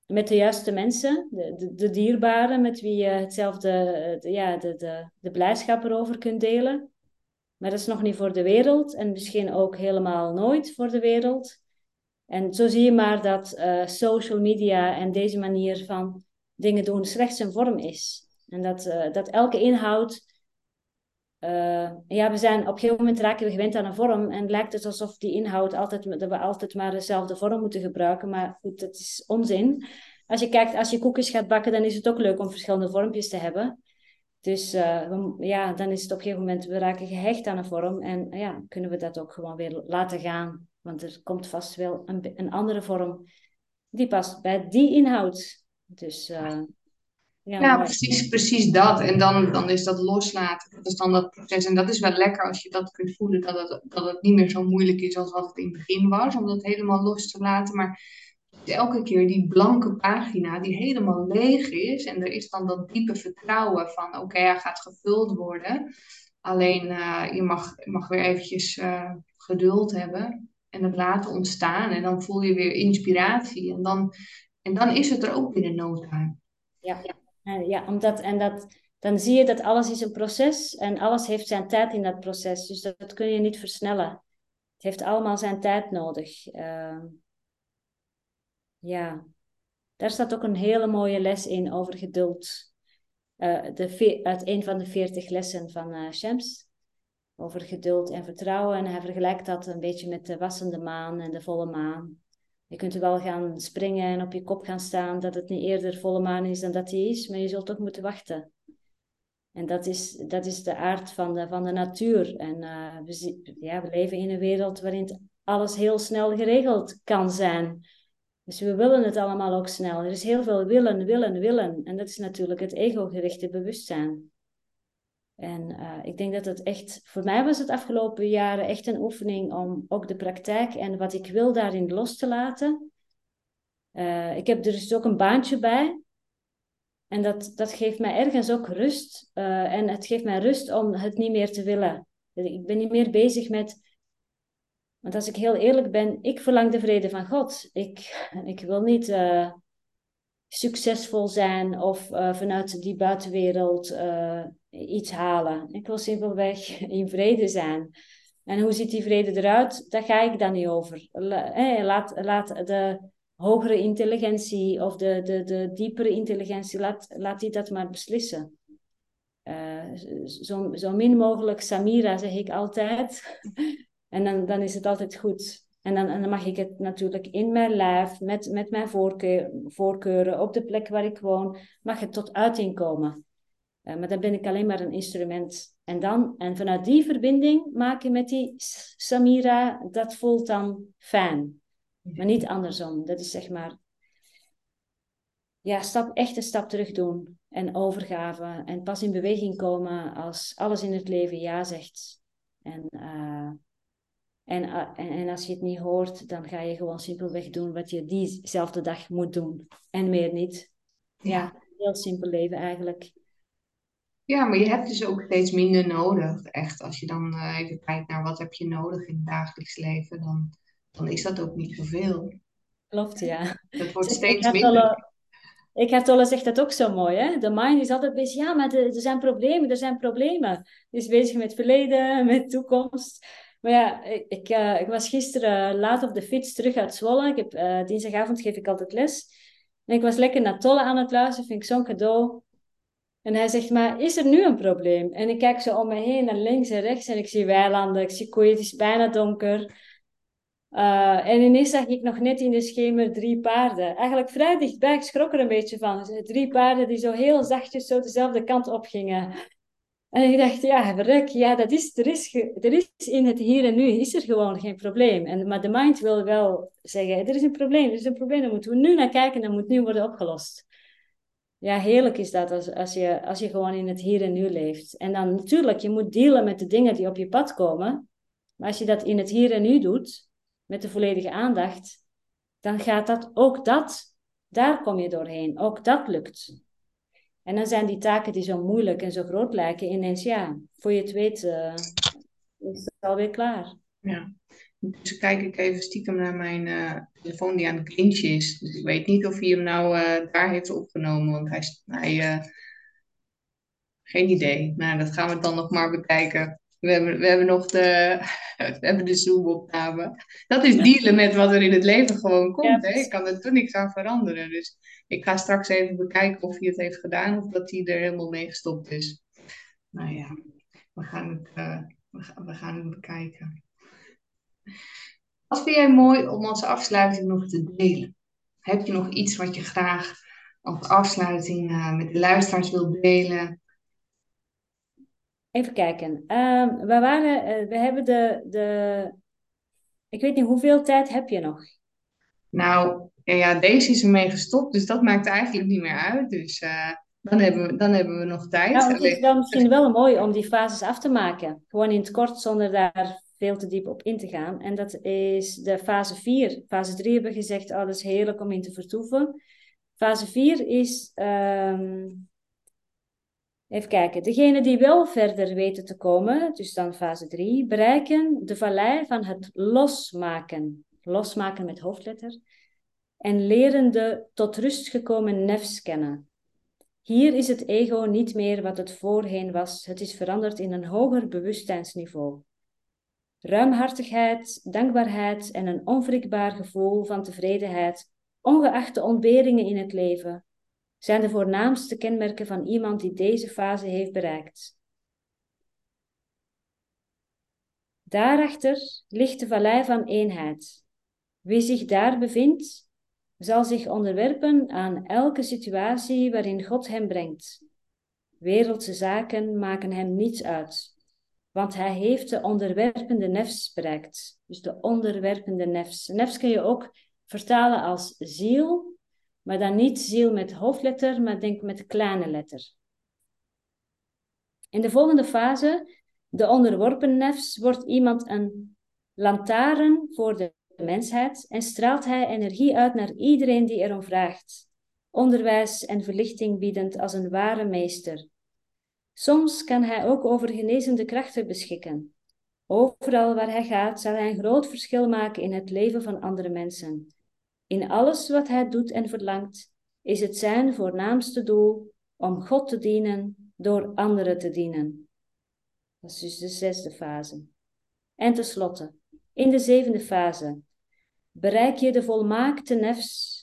Met de juiste mensen, de, de, de dierbaren met wie je hetzelfde, de, ja, de, de, de blijdschap erover kunt delen. Maar dat is nog niet voor de wereld en misschien ook helemaal nooit voor de wereld. En zo zie je maar dat social media en deze manier van dingen doen slechts een vorm is. En dat, uh, dat elke inhoud. Uh, ja, we zijn op een gegeven moment raken we gewend aan een vorm en lijkt het alsof die inhoud altijd, dat we altijd maar dezelfde vorm moeten gebruiken. Maar goed, dat is onzin. Als je kijkt, als je koekjes gaat bakken, dan is het ook leuk om verschillende vormpjes te hebben. Dus uh, ja, dan is het op een gegeven moment, we raken gehecht aan een vorm en ja, kunnen we dat ook gewoon weer laten gaan. Want er komt vast wel een, een andere vorm die past bij die inhoud. Dus uh, ja, ja precies, precies dat. En dan, dan is dat loslaten. Dat is dan dat proces. En dat is wel lekker als je dat kunt voelen, dat het, dat het niet meer zo moeilijk is als wat het in het begin was, om dat helemaal los te laten. Maar elke keer die blanke pagina die helemaal leeg is en er is dan dat diepe vertrouwen van oké, hij gaat gevuld worden. Alleen uh, je mag, mag weer eventjes uh, geduld hebben en het laten ontstaan en dan voel je weer inspiratie en dan en dan is het er ook binnen no time. Ja, ja omdat, en dat, dan zie je dat alles is een proces en alles heeft zijn tijd in dat proces. Dus dat, kun je niet versnellen. Het heeft allemaal zijn tijd nodig. Uh, ja, daar staat ook een hele mooie les in over geduld. Uh, de, uit een van de veertig lessen van uh, Shams. Over geduld en vertrouwen. En hij vergelijkt dat een beetje met de wassende maan en de volle maan. Je kunt wel gaan springen en op je kop gaan staan dat het niet eerder volle maan is dan dat die is, maar je zult toch moeten wachten. En dat is, dat is de aard van de, van de natuur. En uh, we, ja, we leven in een wereld waarin alles heel snel geregeld kan zijn. Dus we willen het allemaal ook snel. Er is heel veel willen, willen, willen. En dat is natuurlijk het ego-gerichte bewustzijn. En uh, ik denk dat het echt, voor mij was het afgelopen jaren echt een oefening om ook de praktijk en wat ik wil daarin los te laten. Uh, ik heb er dus ook een baantje bij. En dat, dat geeft mij ergens ook rust. Uh, en het geeft mij rust om het niet meer te willen. Ik ben niet meer bezig met. Want als ik heel eerlijk ben, ik verlang de vrede van God. Ik, ik wil niet succesvol zijn of vanuit die buitenwereld iets halen. Ik wil simpelweg [LAUGHS] in vrede zijn. En hoe ziet die vrede eruit? Daar ga ik dan niet over. Laat, laat de hogere intelligentie of de, de, de diepere intelligentie, laat, laat die dat maar beslissen. Uh, zo, zo min mogelijk Samira, zeg ik altijd. [LAUGHS] en dan, dan is het altijd goed. En dan, en dan mag ik het natuurlijk in mijn lijf, met, met mijn voorkeur, voorkeuren, op de plek waar ik woon, mag het tot uiting komen. Uh, maar dan ben ik alleen maar een instrument. En dan, en vanuit die verbinding maken met die Samira, dat voelt dan fijn. Maar niet andersom. Dat is zeg maar, ja, stap, echt een stap terug doen. En overgave. En pas in beweging komen als alles in het leven ja zegt. En uh, en, eh, en, en, als je het niet hoort, dan ga je gewoon simpelweg doen wat je diezelfde dag moet doen. En meer niet. Ja, heel simpel leven eigenlijk. Ja, maar je hebt dus ook steeds minder nodig. Echt, als je dan uh, even kijkt naar wat heb je nodig in het dagelijks leven, dan, dan is dat ook niet zoveel. Klopt, ja. Dat wordt steeds minder. Ik heb Tolle zegt dat ook zo mooi, hè? De mind is altijd bezig, ja, maar er zijn problemen, er zijn problemen. Die is bezig met verleden, [LAUGHS] met toekomst. Maar ja, ik, uh, ik was gisteren laat op de fiets terug uit Zwolle. Ik heb, uh, dinsdagavond geef ik altijd les. En ik was lekker naar Tolle aan het luisteren, vind ik zo'n cadeau. En hij zegt, maar is er nu een probleem? En ik kijk zo om me heen naar links en rechts en ik zie weilanden, ik zie koeien, het is bijna donker. Uh, en ineens zag ik nog net in de schemer drie paarden. Eigenlijk vrij dichtbij, ik schrok er een beetje van. Drie paarden die zo heel zachtjes zo dezelfde kant op gingen. En ik dacht, ja, verrek, ja, dat is, er, is, er is in het hier en nu is er gewoon geen probleem. En, maar de mind wil wel zeggen, er is een probleem, er is een probleem, daar moeten we nu naar kijken en dat moet nu worden opgelost. Ja, heerlijk is dat als, als, je, als je gewoon in het hier en nu leeft. En dan natuurlijk, je moet dealen met de dingen die op je pad komen. Maar als je dat in het hier en nu doet, met de volledige aandacht, dan gaat dat, ook dat, daar kom je doorheen. Ook dat lukt. En dan zijn die taken die zo moeilijk en zo groot lijken, ineens ja, voor je het weet, uh, is het alweer klaar. Ja. Dus kijk ik even stiekem naar mijn uh, telefoon die aan het klintje is. Dus ik weet niet of hij hem nou uh, daar heeft opgenomen, want hij, hij geen idee. Nou, dat gaan we dan nog maar bekijken. We hebben, we hebben nog de, [LAUGHS] we hebben de Zoom-opname. Dat is dealen met wat er in het leven gewoon komt. hè? Ik kan er toen niks aan veranderen. Dus ik ga straks even bekijken of hij het heeft gedaan of dat hij er helemaal mee gestopt is. Nou ja, we gaan het, we gaan, we gaan het bekijken. Wat vind jij mooi om als afsluiting nog te delen? Heb je nog iets wat je graag als afsluiting uh, met de luisteraars wilt delen? Even kijken. Uh, we, waren, uh, we hebben de, de. Ik weet niet, hoeveel tijd heb je nog? Nou, ja, deze is ermee gestopt, dus dat maakt eigenlijk niet meer uit. Dus uh, dan, hebben we, dan hebben we nog tijd. Nou, het is wel misschien wel mooi om die fases af te maken. Gewoon in het kort, zonder daar veel te diep op in te gaan. En dat is de fase 4. Fase 3 hebben we gezegd, oh, dat is heerlijk om in te vertoeven. Fase 4 is um, Even kijken. Degenen die wel verder weten te komen, dus dan fase 3, bereiken de vallei van het losmaken. Losmaken met hoofdletter. En leren de tot rust gekomen nefs kennen. Hier is het ego niet meer wat het voorheen was. Het is veranderd in een hoger bewustzijnsniveau. Ruimhartigheid, dankbaarheid en een onwrikbaar gevoel van tevredenheid, ongeacht de ontberingen in het leven, zijn de voornaamste kenmerken van iemand die deze fase heeft bereikt. Daarachter ligt de vallei van eenheid. Wie zich daar bevindt, zal zich onderwerpen aan elke situatie waarin God hem brengt. Wereldse zaken maken hem niets uit, want hij heeft de onderwerpende nefs bereikt. Dus de onderwerpende nefs. Nefs kun je ook vertalen als ziel maar dan niet ziel met hoofdletter, maar denk met kleine letter. In de volgende fase, de onderworpen nefs, wordt iemand een lantaarn voor de mensheid en straalt hij energie uit naar iedereen die erom vraagt, onderwijs en verlichting biedend als een ware meester. Soms kan hij ook over genezende krachten beschikken. Overal waar hij gaat, zal hij een groot verschil maken in het leven van andere mensen. In alles wat hij doet en verlangt, is het zijn voornaamste doel om God te dienen door anderen te dienen. Dat is dus de zesde fase. En tenslotte, in de zevende fase, bereik je de volmaakte nefs.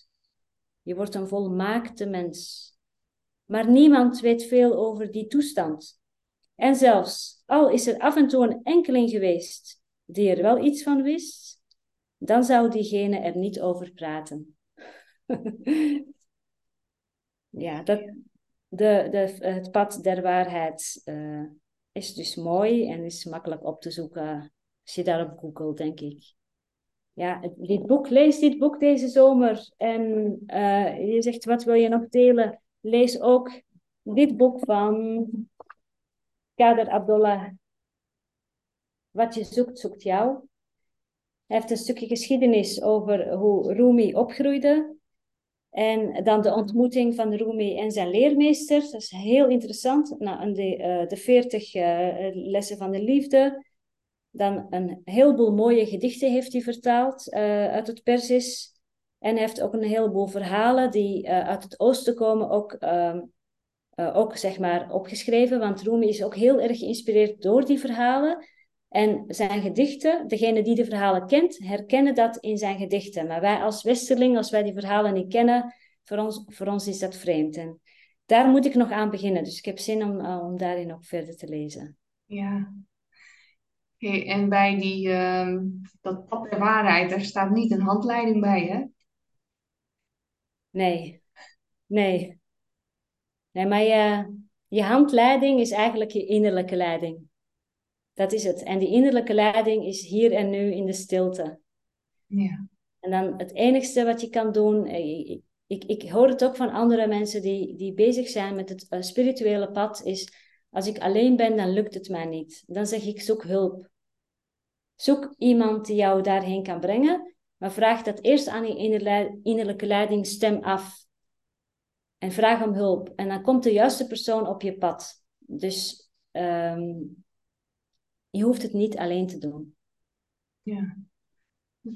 Je wordt een volmaakte mens. Maar niemand weet veel over die toestand. En zelfs al is er af en toe een enkeling geweest die er wel iets van wist, dan zou diegene er niet over praten. [LAUGHS] ja, dat, de, het pad der waarheid uh, is dus mooi en is makkelijk op te zoeken als je daarop googelt, denk ik. Ja, dit boek, lees dit boek deze zomer en uh, je zegt wat wil je nog delen? Lees ook dit boek van Kader Abdullah. Wat je zoekt, zoekt jou. Hij heeft een stukje geschiedenis over hoe Rumi opgroeide. En dan de ontmoeting van Rumi en zijn leermeester. Dat is heel interessant. Nou, de, uh, de 40 uh, lessen van de liefde. Dan een heleboel mooie gedichten heeft hij vertaald uh, uit het Persisch. En heeft ook een heleboel verhalen die uit het oosten komen, ook, ehm, ook zeg maar opgeschreven. Want Rumi is ook heel erg geïnspireerd door die verhalen. En zijn gedichten, degene die de verhalen kent, herkennen dat in zijn gedichten. Maar wij als Westerling, als wij die verhalen niet kennen, voor ons, voor ons is dat vreemd. En daar moet ik nog aan beginnen. Dus ik heb zin om, uh, om daarin ook verder te lezen. Ja. En bij die, ehm, dat pad der waarheid, daar staat niet een handleiding bij, hè? Nee, nee. Nee, maar je, je handleiding is eigenlijk je innerlijke leiding. Dat is het. En die innerlijke leiding is hier en nu in de stilte. Ja. En dan het enigste wat je kan doen, eh, ik, ik, ik hoor het ook van andere mensen die, die bezig zijn met het uh, spirituele pad, is als ik alleen ben, dan lukt het mij niet. Dan zeg ik, zoek hulp. Zoek iemand die jou daarheen kan brengen, maar vraag dat eerst aan je innerlijke leiding, stem af. En vraag om hulp. En dan komt de juiste persoon op je pad. Dus um, je hoeft het niet alleen te doen. Ja.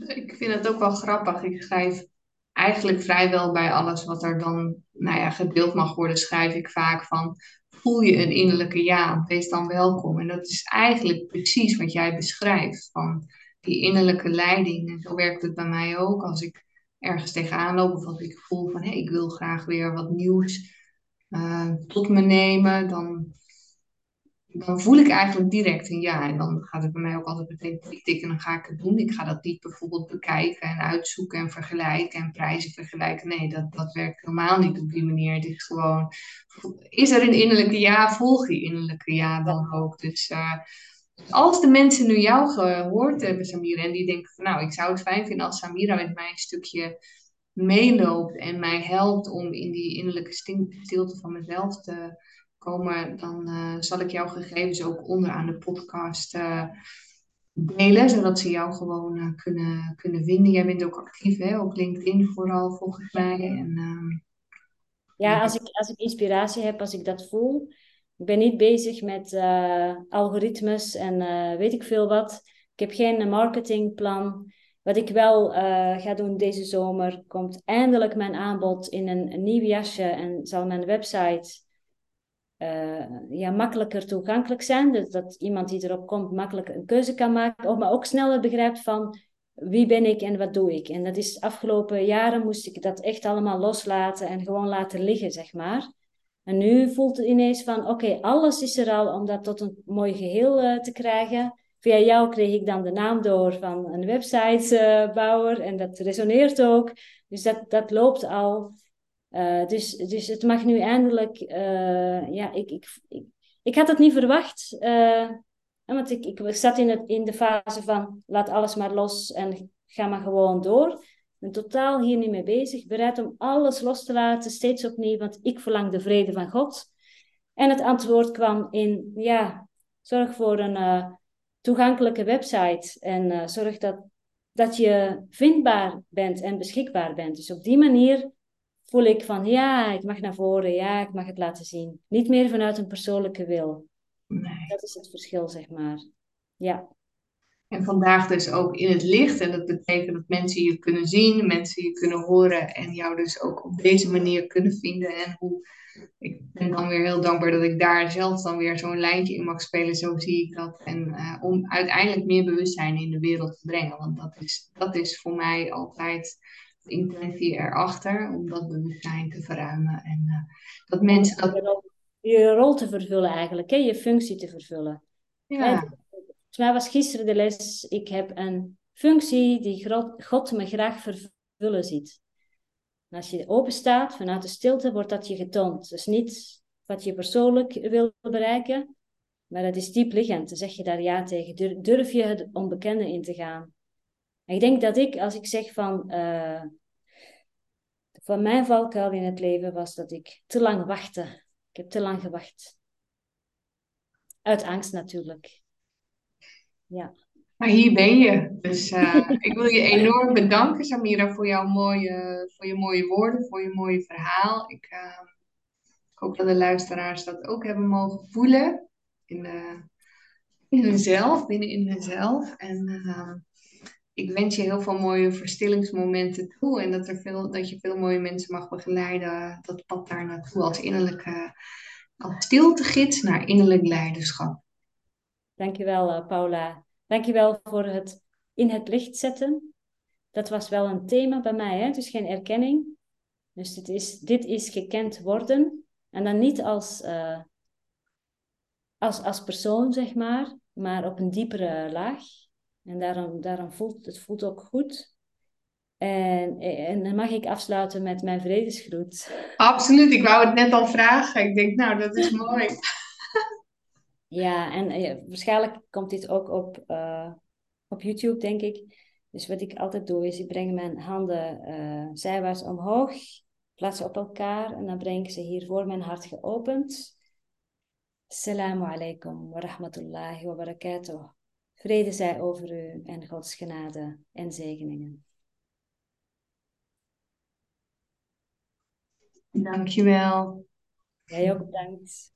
Ik vind het ook wel grappig. Ik schrijf eigenlijk vrijwel bij alles wat er dan nou ja, gedeeld mag worden, schrijf ik vaak van voel je een innerlijke ja, wees dan welkom. En dat is eigenlijk precies wat jij beschrijft, van die innerlijke leiding. En zo werkt het bij mij ook als ik ergens tegenaan loop of als ik voel van hé, hey, ik wil graag weer wat nieuws uh, tot me nemen, dan dan voel ik eigenlijk direct een ja. En dan gaat het bij mij ook altijd meteen tik en dan ga ik het doen. Ik ga dat niet bijvoorbeeld bekijken en uitzoeken en vergelijken en prijzen vergelijken. Nee, dat, dat werkt helemaal niet op die manier. Het is gewoon, is er een innerlijke ja, volg die innerlijke ja dan ook. Dus uh, als de mensen nu jou gehoord hebben, Samira, en die denken van nou, ik zou het fijn vinden als Samira met mij een stukje meeloopt en mij helpt om in die innerlijke stilte van mezelf te komen, dan uh, zal ik jouw gegevens ook onderaan de podcast uh, delen, zodat ze jou gewoon uh, kunnen, kunnen vinden. Jij bent ook actief hè, op LinkedIn vooral volgens mij. En, ehm, ja, als ik, als ik inspiratie heb, als ik dat voel. Ik ben niet bezig met algoritmes en weet ik veel wat. Ik heb geen marketingplan. Wat ik wel ga doen deze zomer, komt eindelijk mijn aanbod in een, nieuw jasje en zal mijn website ja, makkelijker toegankelijk zijn. Dus dat iemand die erop komt makkelijker een keuze kan maken, maar ook sneller begrijpt van wie ben ik en wat doe ik. En dat is afgelopen jaren moest ik dat echt allemaal loslaten en gewoon laten liggen, zeg maar. En nu voelt het ineens van, oké, alles is er al om dat tot een mooi geheel uh, te krijgen. Via jou kreeg ik dan de naam door van een websitebouwer en dat resoneert ook. Dus dat, dat loopt al. Uh, dus, dus het mag nu eindelijk, uh, ja, ik, ik, ik, ik, had het niet verwacht. Want ik, ik zat in, het, in de fase van laat alles maar los en ga maar gewoon door. Ben totaal hier niet mee bezig. Bereid om alles los te laten, steeds opnieuw, want ik verlang de vrede van God. En het antwoord kwam in, ja, zorg voor een toegankelijke website en zorg dat, dat je vindbaar bent en beschikbaar bent. Dus op die manier voel ik van ja, ik mag naar voren, ja, ik mag het laten zien. Niet meer vanuit een persoonlijke wil. Nee. Dat is het verschil, zeg maar. Ja. En vandaag dus ook in het licht. En dat betekent dat mensen je kunnen zien, mensen je kunnen horen en jou dus ook op deze manier kunnen vinden. En hoe, ik ben dan weer heel dankbaar dat ik daar zelf dan weer zo'n lijntje in mag spelen. Zo zie ik dat. En uh, om uiteindelijk meer bewustzijn in de wereld te brengen. Want dat is, dat is voor mij altijd intentie erachter om dat bewustzijn te verruimen. En uh, dat mensen dat... Je rol te vervullen eigenlijk, hè? je functie te vervullen. Ja. Volgens mij was gisteren de les, ik heb een functie die God me graag vervullen ziet. En als je open staat vanuit de stilte, wordt dat je getoond. Dus niet wat je persoonlijk wil bereiken, maar dat is diep liggend. Dan zeg je daar ja tegen. Durf je het onbekende in te gaan ik denk dat ik, als ik zeg van, uh, van mijn valkuil in het leven was dat ik te lang wachtte. Ik heb te lang gewacht. Uit angst natuurlijk. Ja. Maar hier ben je. Dus uh, [LAUGHS] ik wil je enorm bedanken, Samira, voor jouw mooie, voor je mooie woorden, voor je mooie verhaal. Ik, uh, ik hoop dat de luisteraars dat ook hebben mogen voelen in, in hunzelf, binnen in hunzelf. En ik wens je heel veel mooie verstillingsmomenten toe. En dat, er veel, dat je veel mooie mensen mag begeleiden. Dat pad daar naartoe als innerlijke als stiltegids naar innerlijk leiderschap. Dankjewel uh, Paula. Dankjewel voor het in het licht zetten. Dat was wel een thema bij mij, hè? dus geen erkenning. Dus dit is, dit is gekend worden. En dan niet als, uh, als, als persoon, zeg maar, maar op een diepere laag. En daarom, daarom voelt het voelt ook goed. En, en dan mag ik afsluiten met mijn vredesgroet. Absoluut, ik wou het net al vragen. Ik denk, nou, dat is [LAUGHS] mooi. Ja, en uh, waarschijnlijk komt dit ook op, uh, op YouTube, denk ik. Dus wat ik altijd doe, is ik breng mijn handen uh, zijwaarts omhoog, plaats ze op elkaar en dan breng ik ze hier voor mijn hart geopend. Assalamu alaikum wa rahmatullahi wa barakatuh. Vrede zij over u en Gods genade en zegeningen. Dankjewel. Jij ook bedankt.